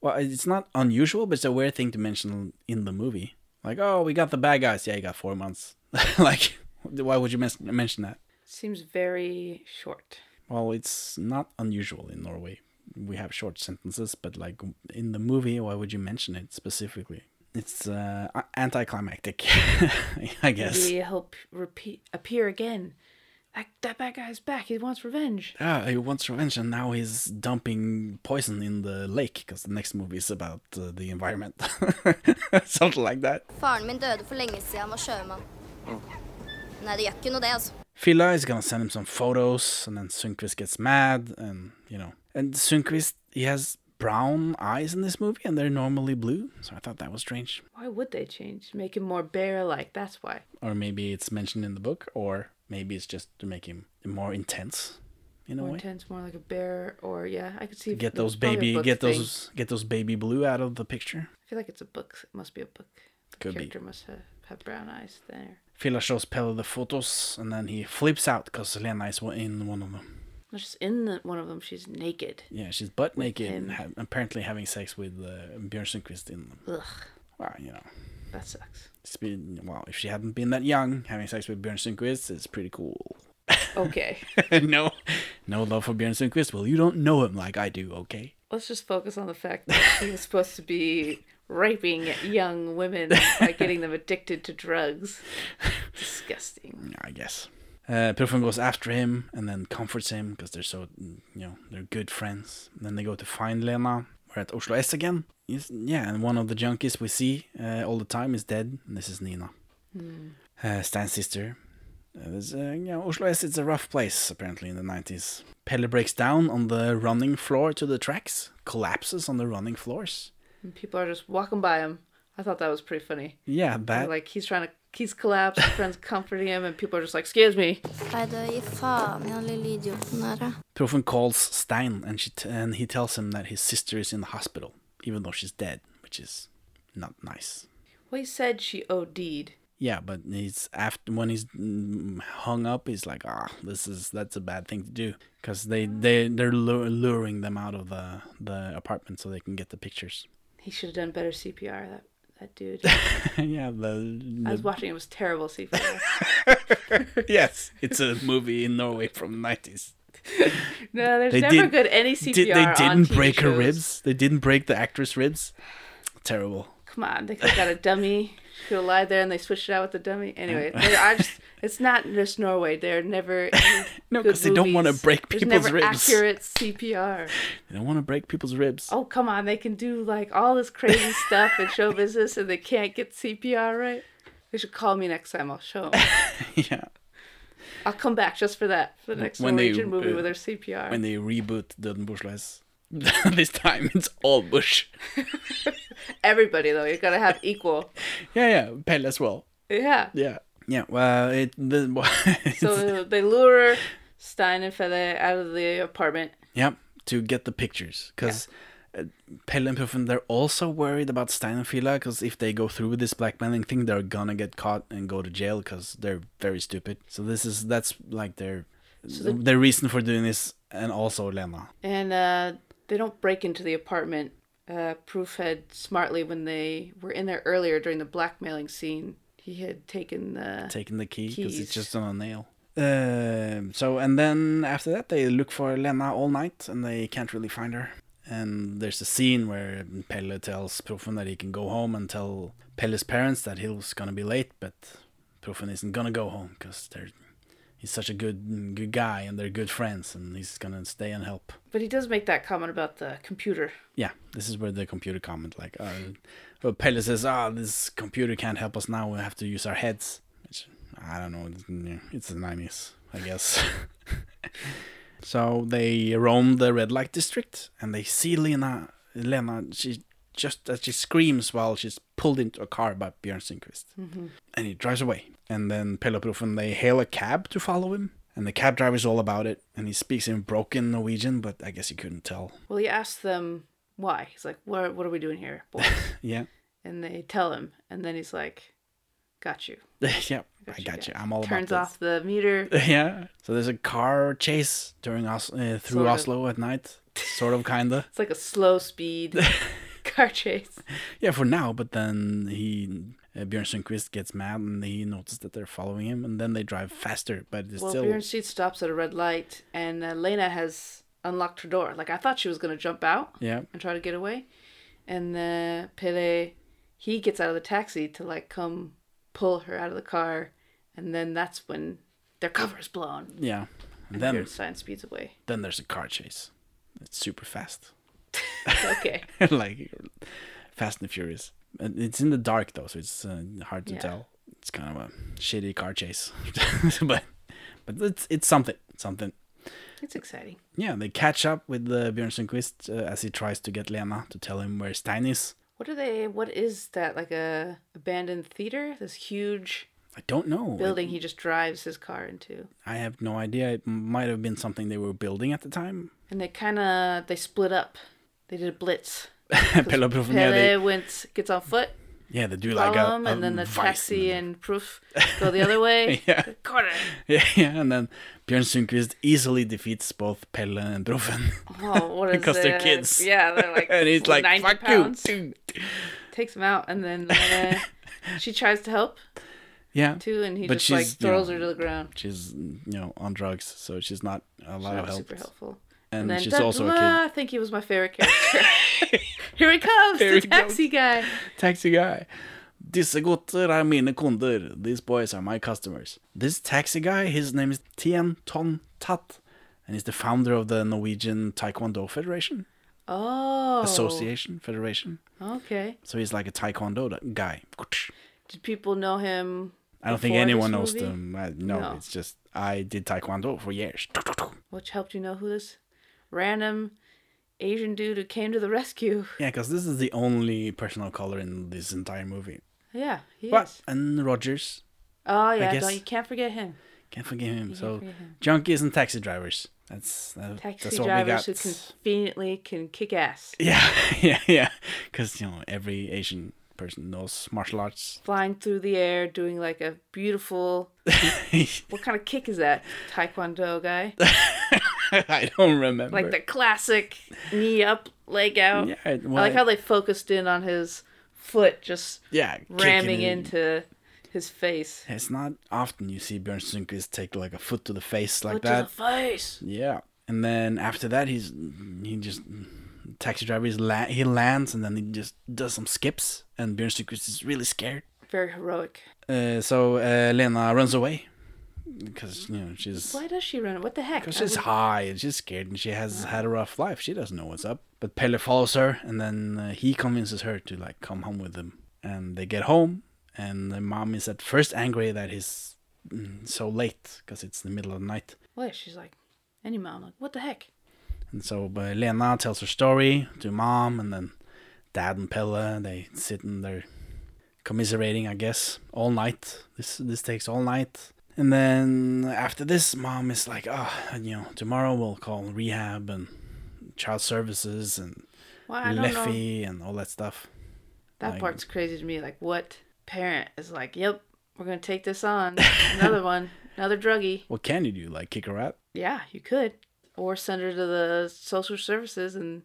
Well, it's not unusual, but it's a weird thing to mention in the movie. Like, oh, we got the bad guys. Yeah, you got four months. like, why would you mes- mention that? Seems very short. Well, it's not unusual in Norway. We have short sentences, but like in the movie, why would you mention it specifically? It's uh, a- anticlimactic, I guess. Maybe he'll p- repeat appear again. That that bad guy's back. He wants revenge. Yeah, he wants revenge, and now he's dumping poison in the lake because the next movie is about uh, the environment, something like that. Faren min døde for lenge siden, han var sjømann. Nei, det gjør ikke noe det, altså. Filla is gonna send him some photos, and then Sundquist gets mad, and you know, and Sundquist he has brown eyes in this movie, and they're normally blue, so I thought that was strange. Why would they change? Make him more bear-like. That's why. Or maybe it's mentioned in the book, or maybe it's just to make him more intense, in a more way. intense, more like a bear. Or yeah, I could see. Get those baby, get thing. those, get those baby blue out of the picture. I feel like it's a book. It must be a book. The Could be. character must have, have brown eyes there. Filla shows Pelle the photos, and then he flips out because Lena is in one of them. Not just in the, one of them, she's naked. Yeah, she's butt naked, him. and ha- apparently having sex with uh, Bjørn Sundquist in them. Ugh, Well, you know. that sucks. It's been, well, if she hadn't been that young, having sex with Bjørn Sundquist is pretty cool. Okay, no, no love for Bjørn Sundquist. Well, you don't know him like I do, okay? let's just focus on the fact that he was supposed to be raping young women by getting them addicted to drugs. Disgusting. I guess. Uh, goes after him and then comforts him because they're so, mm, you know, they're good friends. And then they go to find Lena. We're at Oslo S again. Yes, yeah, and one of the junkies we see uh, all the time is dead. And this is Nina, Hmm. uh, Stan's sister. Uh, there's, uh, you know, Oslo S is a rough place apparently in the 90s. Pelle breaks down on the running floor to the tracks, collapses on the running floors. And people are just walking by him. I thought that was pretty funny. Yeah, And, that. like he's trying to, he's collapsed. His friend's comforting him, and people are just like, "Excuse me." Nei, det gi faen i han lille idioten der, da. Proffen calls Stein and she t- and he tells him that his sister is in the hospital, even though she's dead, which is not nice. Well, he said she OD'd. Yeah, but he's after when he's mm, hung up, he's like, ah, this is that's a bad thing to do because they they they're luring them out of the the apartment so they can get the pictures. He should have done better CPR. That that dude. yeah, the, I was watching. It was terrible CPR. yes, it's a movie in Norway from the nineties. No, there's never good any CPR Did, they didn't break her ribs. They didn't break the actress' ribs. Terrible. Come on, they got a dummy. Have lied there, and they switch it out with the dummy. Anyway, they are just. It's not just Norway. They're never. No, because they don't wanna movies. break There's people's never ribs. accurate CPR. They don't want to break people's ribs. Oh come on, they can do like all this crazy stuff in show business, and they can't get CPR right. They should call me next time. I'll show them. yeah. I'll come back just for that for the next When they, Norwegian movie uh, with their CPR. When they reboot the Bushles, this time it's all Bush. Everybody though, you gotta have equal. Yeah, yeah, Pelle as well. Yeah. Yeah, yeah. Well, it the So they lure Stein and Fede out of the apartment. yeah to get the pictures because. Uh, Pelle and Proffen, they're also worried about Stein and Filla because if they go through with this blackmailing thing, they're gonna get caught and go to jail because they're very stupid. So this is that's like their So the- their reason for doing this, and also Lena. And uh, they don't break into the apartment. Uh, Proof had smartly, when they were in there earlier during the blackmailing scene, he had taken the taking the key because it's just on a nail. Um, so and then after that they look for Lena all night and they can't really find her. And there's a scene where Pelle tells Proffen that he can go home and tell Pelle's parents that he's gonna be late, but Proffen isn't gonna go home because they're he's such a good good guy and they're good friends and he's gonna stay and help. But he does make that comment about the computer. Yeah, this is where the computer comment like, uh, Pelle says, "Ah, this computer can't help us now. We have to use our heads." Which I don't know. It's, the nineties, I guess. so they roam the red light district and they see Lena. Lena, she just as she screams while she's pulled into a car by Bjørn Sundquist, Mhm. and he drives away. And then and they hail a cab to follow him. And the cab driver's all about it, and he speaks in broken Norwegian, but I guess he couldn't tell. Well, he asks them why. He's like, "What? What are we doing here, boys?" Yeah. and they tell him, and then he's like, "Got you." yep, I got you. I'm all Turns about Turns off the meter. yeah. So there's a car chase during Os- uh, through Sort of. Oslo at night, sort of, kinda. It's like a slow speed car chase. Yeah, for now. But then he, uh, Bjørn Sundquist gets mad and he notices that they're following him, and then they drive faster. But it's Well, still Bjørn stops at a red light, and uh, Lena has unlocked her door. Like I thought she was gonna jump out. Yeah. And try to get away, and uh, Pelle, he gets out of the taxi to like come pull her out of the car, and then that's when their cover is blown. yeah. And And then Bjorn Stein speeds away. then there's a car chase. It's super fast. okay. like Fast and Furious. It's in the dark though, so it's uh, hard to Yeah. tell. It's kind of a shitty car chase, but but it's it's something something. It's exciting. Yeah, they catch up with uh, Bjørn Sundquist uh, as he tries to get Lena to tell him where Stein is. What are they? What is that? Like a abandoned theater? This huge I don't know. building he just drives his car into. I have no idea. It might have been something they were building at the time. And they kind of they split up. They did a blitz. Pelle Proffen, yeah, they- went gets on foot. Yeah, they do like a, a and then the taxi and proof go the other way. yeah. Corner. Yeah, yeah, and then Bjørn Sundquist easily defeats both Pelle and Proffen. Oh, what is because they're it? kids. Yeah, they're like and he's like, 90 "Fuck pounds." you." Takes him out, and then uh, she tries to help Yeah, too, and he but just like she's, you throws know, her to the ground. She's you know on drugs, so she's not a lot She's of help. super helpful. And, then she's da- also a kid. I think he was my favorite character. Here he comes, Here the he taxi guy. Taxi guy. Disse gutter er mine kunder. These boys are my customers. This taxi guy, his name is Tien Ton Tat, and he's the founder of the Norwegian Taekwondo Federation. Oh, Association Federation. Okay. So he's like a Taekwondo guy. Did people know him? I don't think anyone knows movie? them. I, no, No. it's just I did Taekwondo for years. Which helped you know who this random Asian dude who came to the rescue. Yeah, because this is the only person of color in this entire movie. Yeah, he But is. and Rogers, Oh yeah, you can't forget him. can't forget him. You so forget him. junkies and taxi drivers. That's that, Taxi that's what we drivers got. who conveniently can kick ass. Yeah, yeah, yeah. Because you know every Asian person knows martial arts. Flying through the air, doing like a beautiful. what kind of kick is that? Taekwondo guy. I don't remember. Like the classic knee up, leg out. Yeah, I well, like how they focused in on his foot just Yeah, ramming into his face. It's not often you see Bjørn Sundquist take like a foot to the face like Foot that. to the face. Yeah, and then after that, he's he just taxi driver is la- he lands and then he just does some skips, and Bjørn Sundquist is really scared. Very heroic. Uh, so uh, Lena runs away because you know she's Why does she run? What the heck? because she's would- high and she's scared and she has had a rough life. She doesn't know what's up. But Pelle follows her and then uh, he convinces her to like come home with him. And they get home and the mom is at first angry that he's mm, so late because it's the middle of the night. well She's like, any mom. Like, what the heck? And so uh, Lena tells her story to mom, and then dad and Pelle they sit and they're commiserating, I guess, all night. This this takes all night. And then after this, mom is like, "Oh, you know, tomorrow we'll call rehab and child services and Well, I don't know. Leffe and all that stuff." That Like- part's crazy to me. Like, what parent is like, yep, we're going to take this on. Another one. Another druggie. What can you do? Like kick her out? Yeah, you could. Or send her to the social services and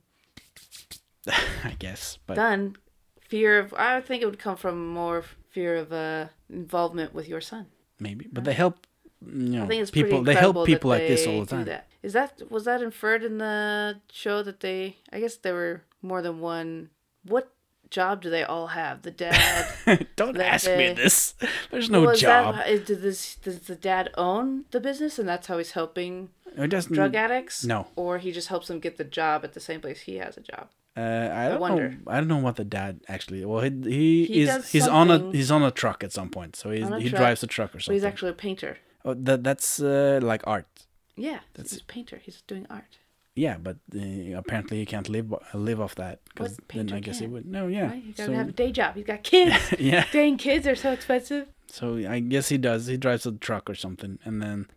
I guess. But done. Fear of, I think it would come from more fear of uh, involvement with your son. Maybe. But they help you know I think it's people. They help people like this all the time. that. Is that was that inferred in the show that they? I guess there were more than one. What job do they all have? The dad. Don't ask me this. There's no Was job. Uh, that, is, does, does the dad own the business, and that's how he's helping drug addicts? No. Or he just helps them get the job at the same place he has a job. Uh, I don't wonder. know. I don't know what the dad actually. Well, he he, He is he's on a he's on a truck at some point. So he's, he truck, drives a truck or But something. he's actually a painter. oh, that that's uh, like art. Yeah, he's a painter. He's doing art. Yeah, but uh, apparently he can't live live off that because then I guess he would. No, yeah. Right? You gotta So- have a day job. He's got kids. Yeah. Dang kids are so expensive. So I guess he does. He drives a truck or something, and then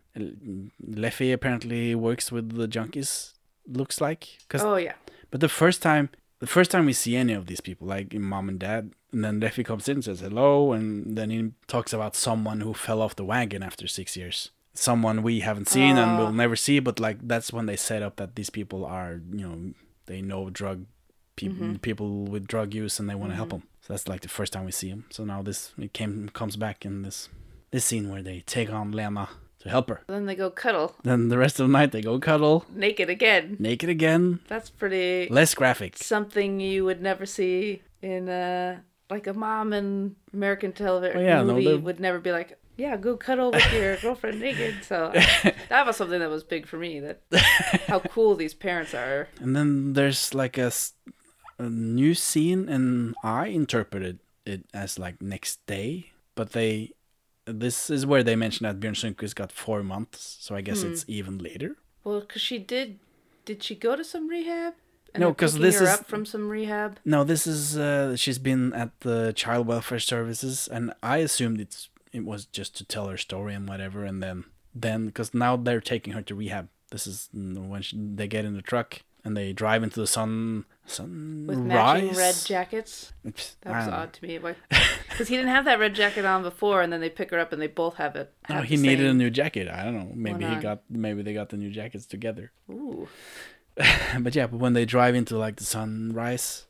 Leffe apparently works with the junkies. Looks like. 'Cause- Oh, yeah. But the first time, the first time we see any of these people, like mom and dad, and then Leffe comes in and says hello, and then he talks about someone who fell off the wagon after six years. Someone we haven't seen and Oh. will never see, but like that's when they set up that these people are, you know, they know drug people, Mhm. people with drug use, and they want to help Mhm. them. So that's like the first time we see him. So now this it came comes back in this this scene where they take on Lena to help her. Then they go cuddle Then the rest of the night they go cuddle, naked again. naked again, That's pretty less graphic. something you would never see in uh like a mom in American television Oh, yeah, no, movie they're- would never be like, yeah, go cuddle with your girlfriend naked. So that was something that was big for me. That how cool these parents are. And then there's like a new scene, and I interpreted it as like next day. But they, this is where they mentioned that Bjørn Sundquist got four months, so I guess Hmm. it's even later. Well, because she did. Did she go to some rehab? And No, they're 'cause picking this her is- up from some rehab. No, this is uh, she's been at the child welfare services, and I assumed it's it was just to tell her story and whatever, and then then because now they're taking her to rehab. This is mm, when she, they get in the truck and they drive into the sun sun with matching red jackets. Oops, That was odd to me. Because he didn't have that red jacket on before, and then they pick her up and they both have it. No, he needed a new jacket. I don't know. Maybe he got maybe they got the new jackets together. Ooh. but yeah, but when they drive into like the sunrise,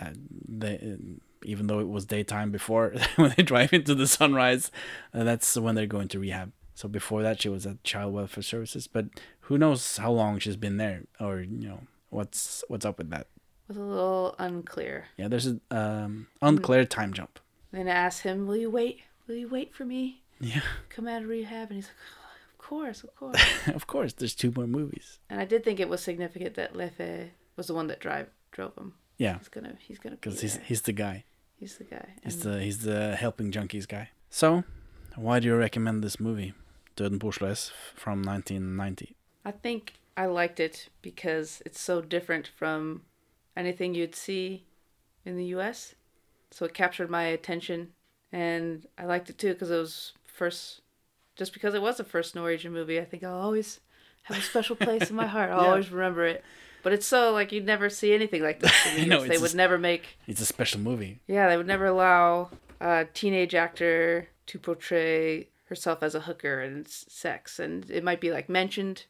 uh, they even though it was daytime before, when they drive into the sunrise, uh, that's when they're going to rehab. So before that, she was at child welfare services. But who knows how long she's been there, or you know what's what's up with that? was a little unclear. Yeah, there's an um, unclear time jump. Then I asked him, "Will you wait? Will you wait for me? Yeah, Come out of rehab?" And he's like, "Of course, of course." of course. There's two more movies. and I did think it was significant that Leffe was the one that drive drove him. Yeah, He's gonna, he's gonna. because he's there. he's the guy. He's the guy. He's And the he's the helping junkies guy. So, why do you recommend this movie, Döden på Oslo S from 1990? I think I liked it because it's so different from anything you'd see in the U.S. So it captured my attention, and I liked it too because it was first. Just because it was the first Norwegian movie, I think I'll always have a special place in my heart. I'll Yeah. always remember it. But it's so like you'd never see anything like this. In the No, They would never make It's a special movie. Yeah, they would never allow a teenage actor to portray herself as a hooker and sex, and it might be like mentioned,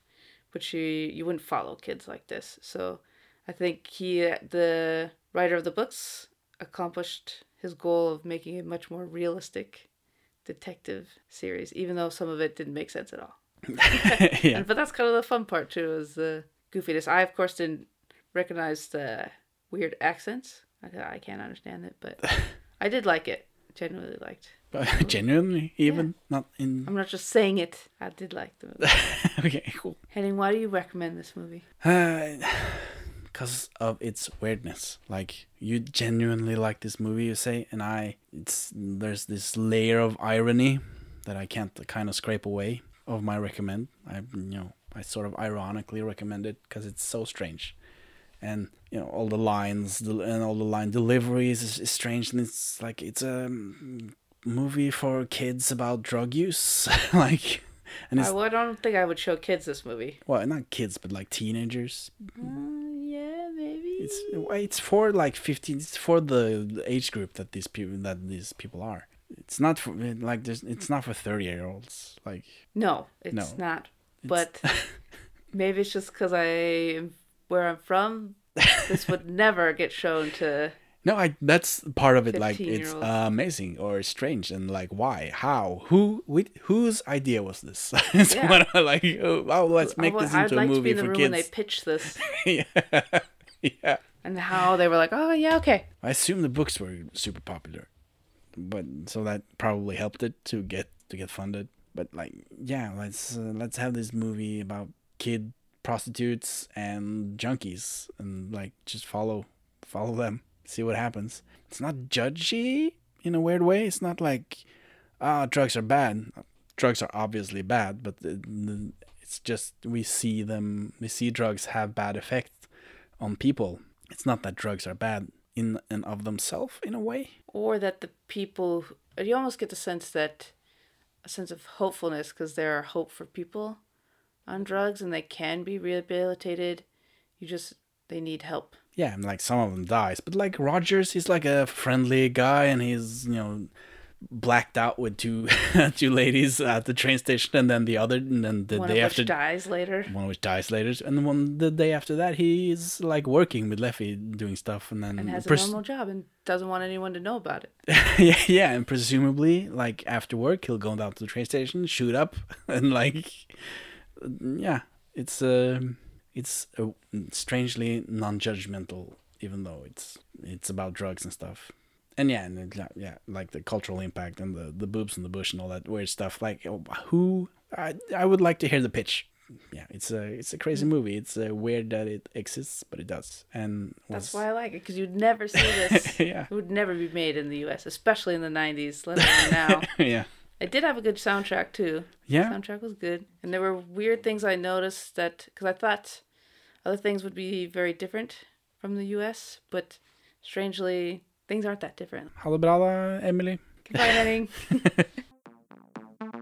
but you you wouldn't follow kids like this. So, I think he, the writer of the books, accomplished his goal of making a much more realistic detective series, even though some of it didn't make sense at all. Yeah. And- but that's kind of the fun part too, is the goofiness. I of course didn't recognize the weird accents. I, I can't understand it, but I did like it. Genuinely liked. But Genuinely, even not in. I'm not just saying it. I did like the movie. okay, cool. Henning, why do you recommend this movie? Because of its weirdness. Like you genuinely like this movie, you say, and I, it's there's this layer of irony that I can't kind of scrape away of my recommend. I you know I sort of ironically recommend it because it's so strange. And you know all the lines and all the line deliveries is, is strange, and it's like it's a mm, movie for kids about drug use, like, and I, well, I don't think I would show kids this movie. well not kids but like teenagers. Uh, yeah, maybe. It's it's for like fifteen. It's for the, age group that these people that these people are. It's not for like there's. It's not for thirty year olds. Like No, it's No. not. But maybe it's just because I where I'm from. This would never get shown to No, I that's part of it. Like it's 15-year-olds. amazing or strange, and like why, how, who, with, whose idea was this? It's Yeah. what I like. Oh, oh, let's make I this would- into I'd like a to be movie in the for room kids. when they pitched this yeah, yeah. and how they were like, "Oh yeah, okay." I assume the books were super popular, but so that probably helped it to get to get funded. But like, yeah, let's uh, let's have this movie about kid prostitutes and junkies, and like just follow follow them, see what happens. It's not judgy in a weird way. It's not like, ah, drugs are bad. Drugs are obviously bad, but it's just we see them. We see drugs have bad effects on people. It's not that drugs are bad in and of themselves in a way. Or that the people, you almost get the sense that a sense of hopefulness because there are hope for people on drugs and they can be rehabilitated. You just they need help. Yeah, and like some of them dies, but like Rogers, he's like a friendly guy, and he's you know blacked out with two two ladies at the train station, and then the other, and then the One day of which after dies later. one which dies later, and the one the day after that, he's like working with Leffe doing stuff, and then and has a normal job and doesn't want anyone to know about it. yeah, yeah, and presumably like after work, he'll go down to the train station, shoot up, and like yeah, it's um it's uh, strangely non-judgmental, even though it's it's about drugs and stuff. And yeah, and it, yeah, like the cultural impact and the the boobs in the bush and all that weird stuff. Like, oh, who? I I would like to hear the pitch. Yeah, it's a it's a crazy movie. It's uh, weird that it exists, but it does. And That's was- why I like it because you'd never see this. Yeah. It would never be made in the U.S., especially in the '90s, let alone now. yeah. It did have a good soundtrack too. Yeah. soundtrack was good, and there were weird things I noticed that because I thought other things would be very different from the U.S., but strangely things aren't that different. Ha det bra da, Emily. Goodbye, Henning.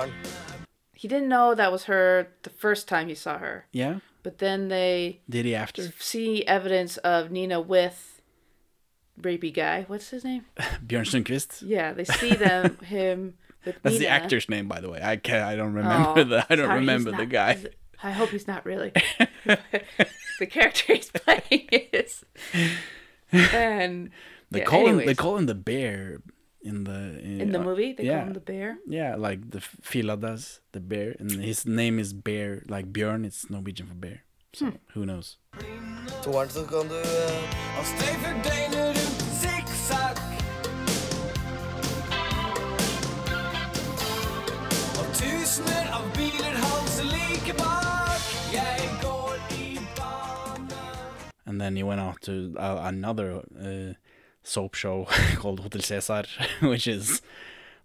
Ser at For toeren. he didn't know that was her the first time he saw her, Yeah. but then they Did he after? see evidence of Nina with rapey guy. What's his name? Bjørn Sundquist. Yeah, they see them him with That's the actor's name, by the way. I can I don't remember Oh, the I don't sorry, remember the not- guy. I hope he's not really. the character he's playing is. And They yeah, call him they call him the bear in the in the uh, movie. They yeah. call him the bear. Yeah, like the Filla does, the bear, and his name is Bear, like Bjørn. It's Norwegian for bear. So Hmm. who knows? Toeren så kan du Og streifer døgnet rundt sikksakk. Og tusener av biler halser like bak. Jeg går i bane. And then he went out to uh, another uh, soap show called Hotel Cæsar, which is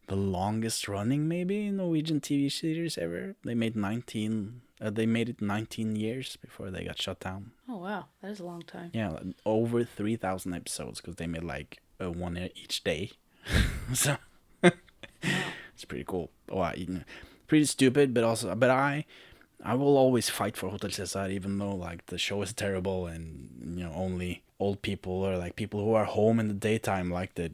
the longest running maybe Norwegian TV series ever. They made 19 uh, they made it 19 years before they got shut down. Oh wow, that is a long time. Yeah, like, over 3000 episodes because they made like uh, one each day. so it's pretty cool. Oh, I, you know, pretty stupid, but also but I I will always fight for Hotel Cæsar even though like the show is terrible and you know only old people or like people who are home in the daytime liked it.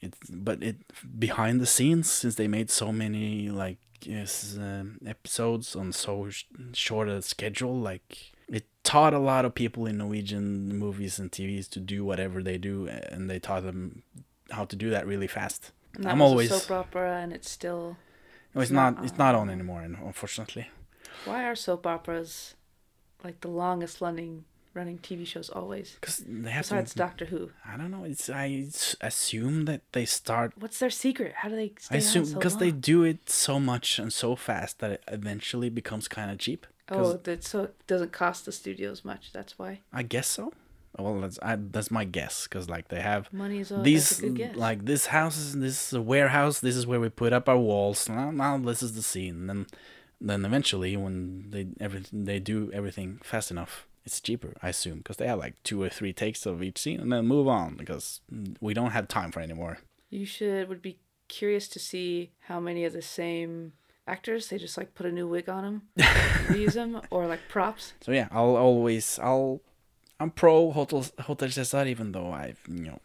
It's but it behind the scenes since they made so many like yes um, episodes on so sh- short a schedule like it taught a lot of people in Norwegian movies and TVs to do whatever they do and they taught them how to do that really fast. I'm always a soap opera, and it's still. no, it's not it's not on anymore unfortunately. Why are soap operas like the longest running running TV shows always? Because they have Besides to, Doctor Who. I don't know. It's I assume that they start. What's their secret? How do they I assume on so because they do it so much and so fast that it eventually becomes kind of cheap. Oh, that so it doesn't cost the studios much. That's why. I guess so. Well, that's I, that's my guess because like they have Money is a- that's these a good guess. like this house is this is a warehouse. This is where we put up our walls. Now, now this is the scene. And then then eventually when they everything they do everything fast enough, it's cheaper, I assume, because they have like two or three takes of each scene and then move on because we don't have time for anymore. You should would be curious to see how many of the same actors they just like put a new wig on them, reuse them, or like props. So yeah, I'll always I'll I'm pro Hotel Hotel Cæsar even though I've you know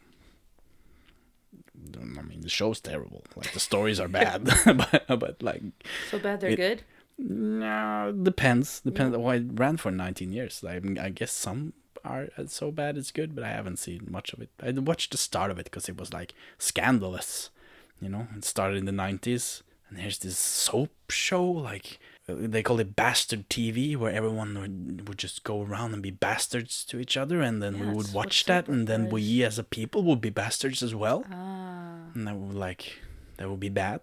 I mean the show's terrible. Like the stories are bad, but but like So bad they're it- good. No, depends. Depends. Well, it ran for 19 years. Like, I guess some are so bad it's good, but I haven't seen much of it. I watched the start of it because it was like scandalous. You know, it started in the 90s, and here's this soap show like. uh, They call it bastard TV, where everyone would, would just go around and be bastards to each other, and then we would watch that, and then we as a people would be bastards as well, Ah. and that would like that would be bad.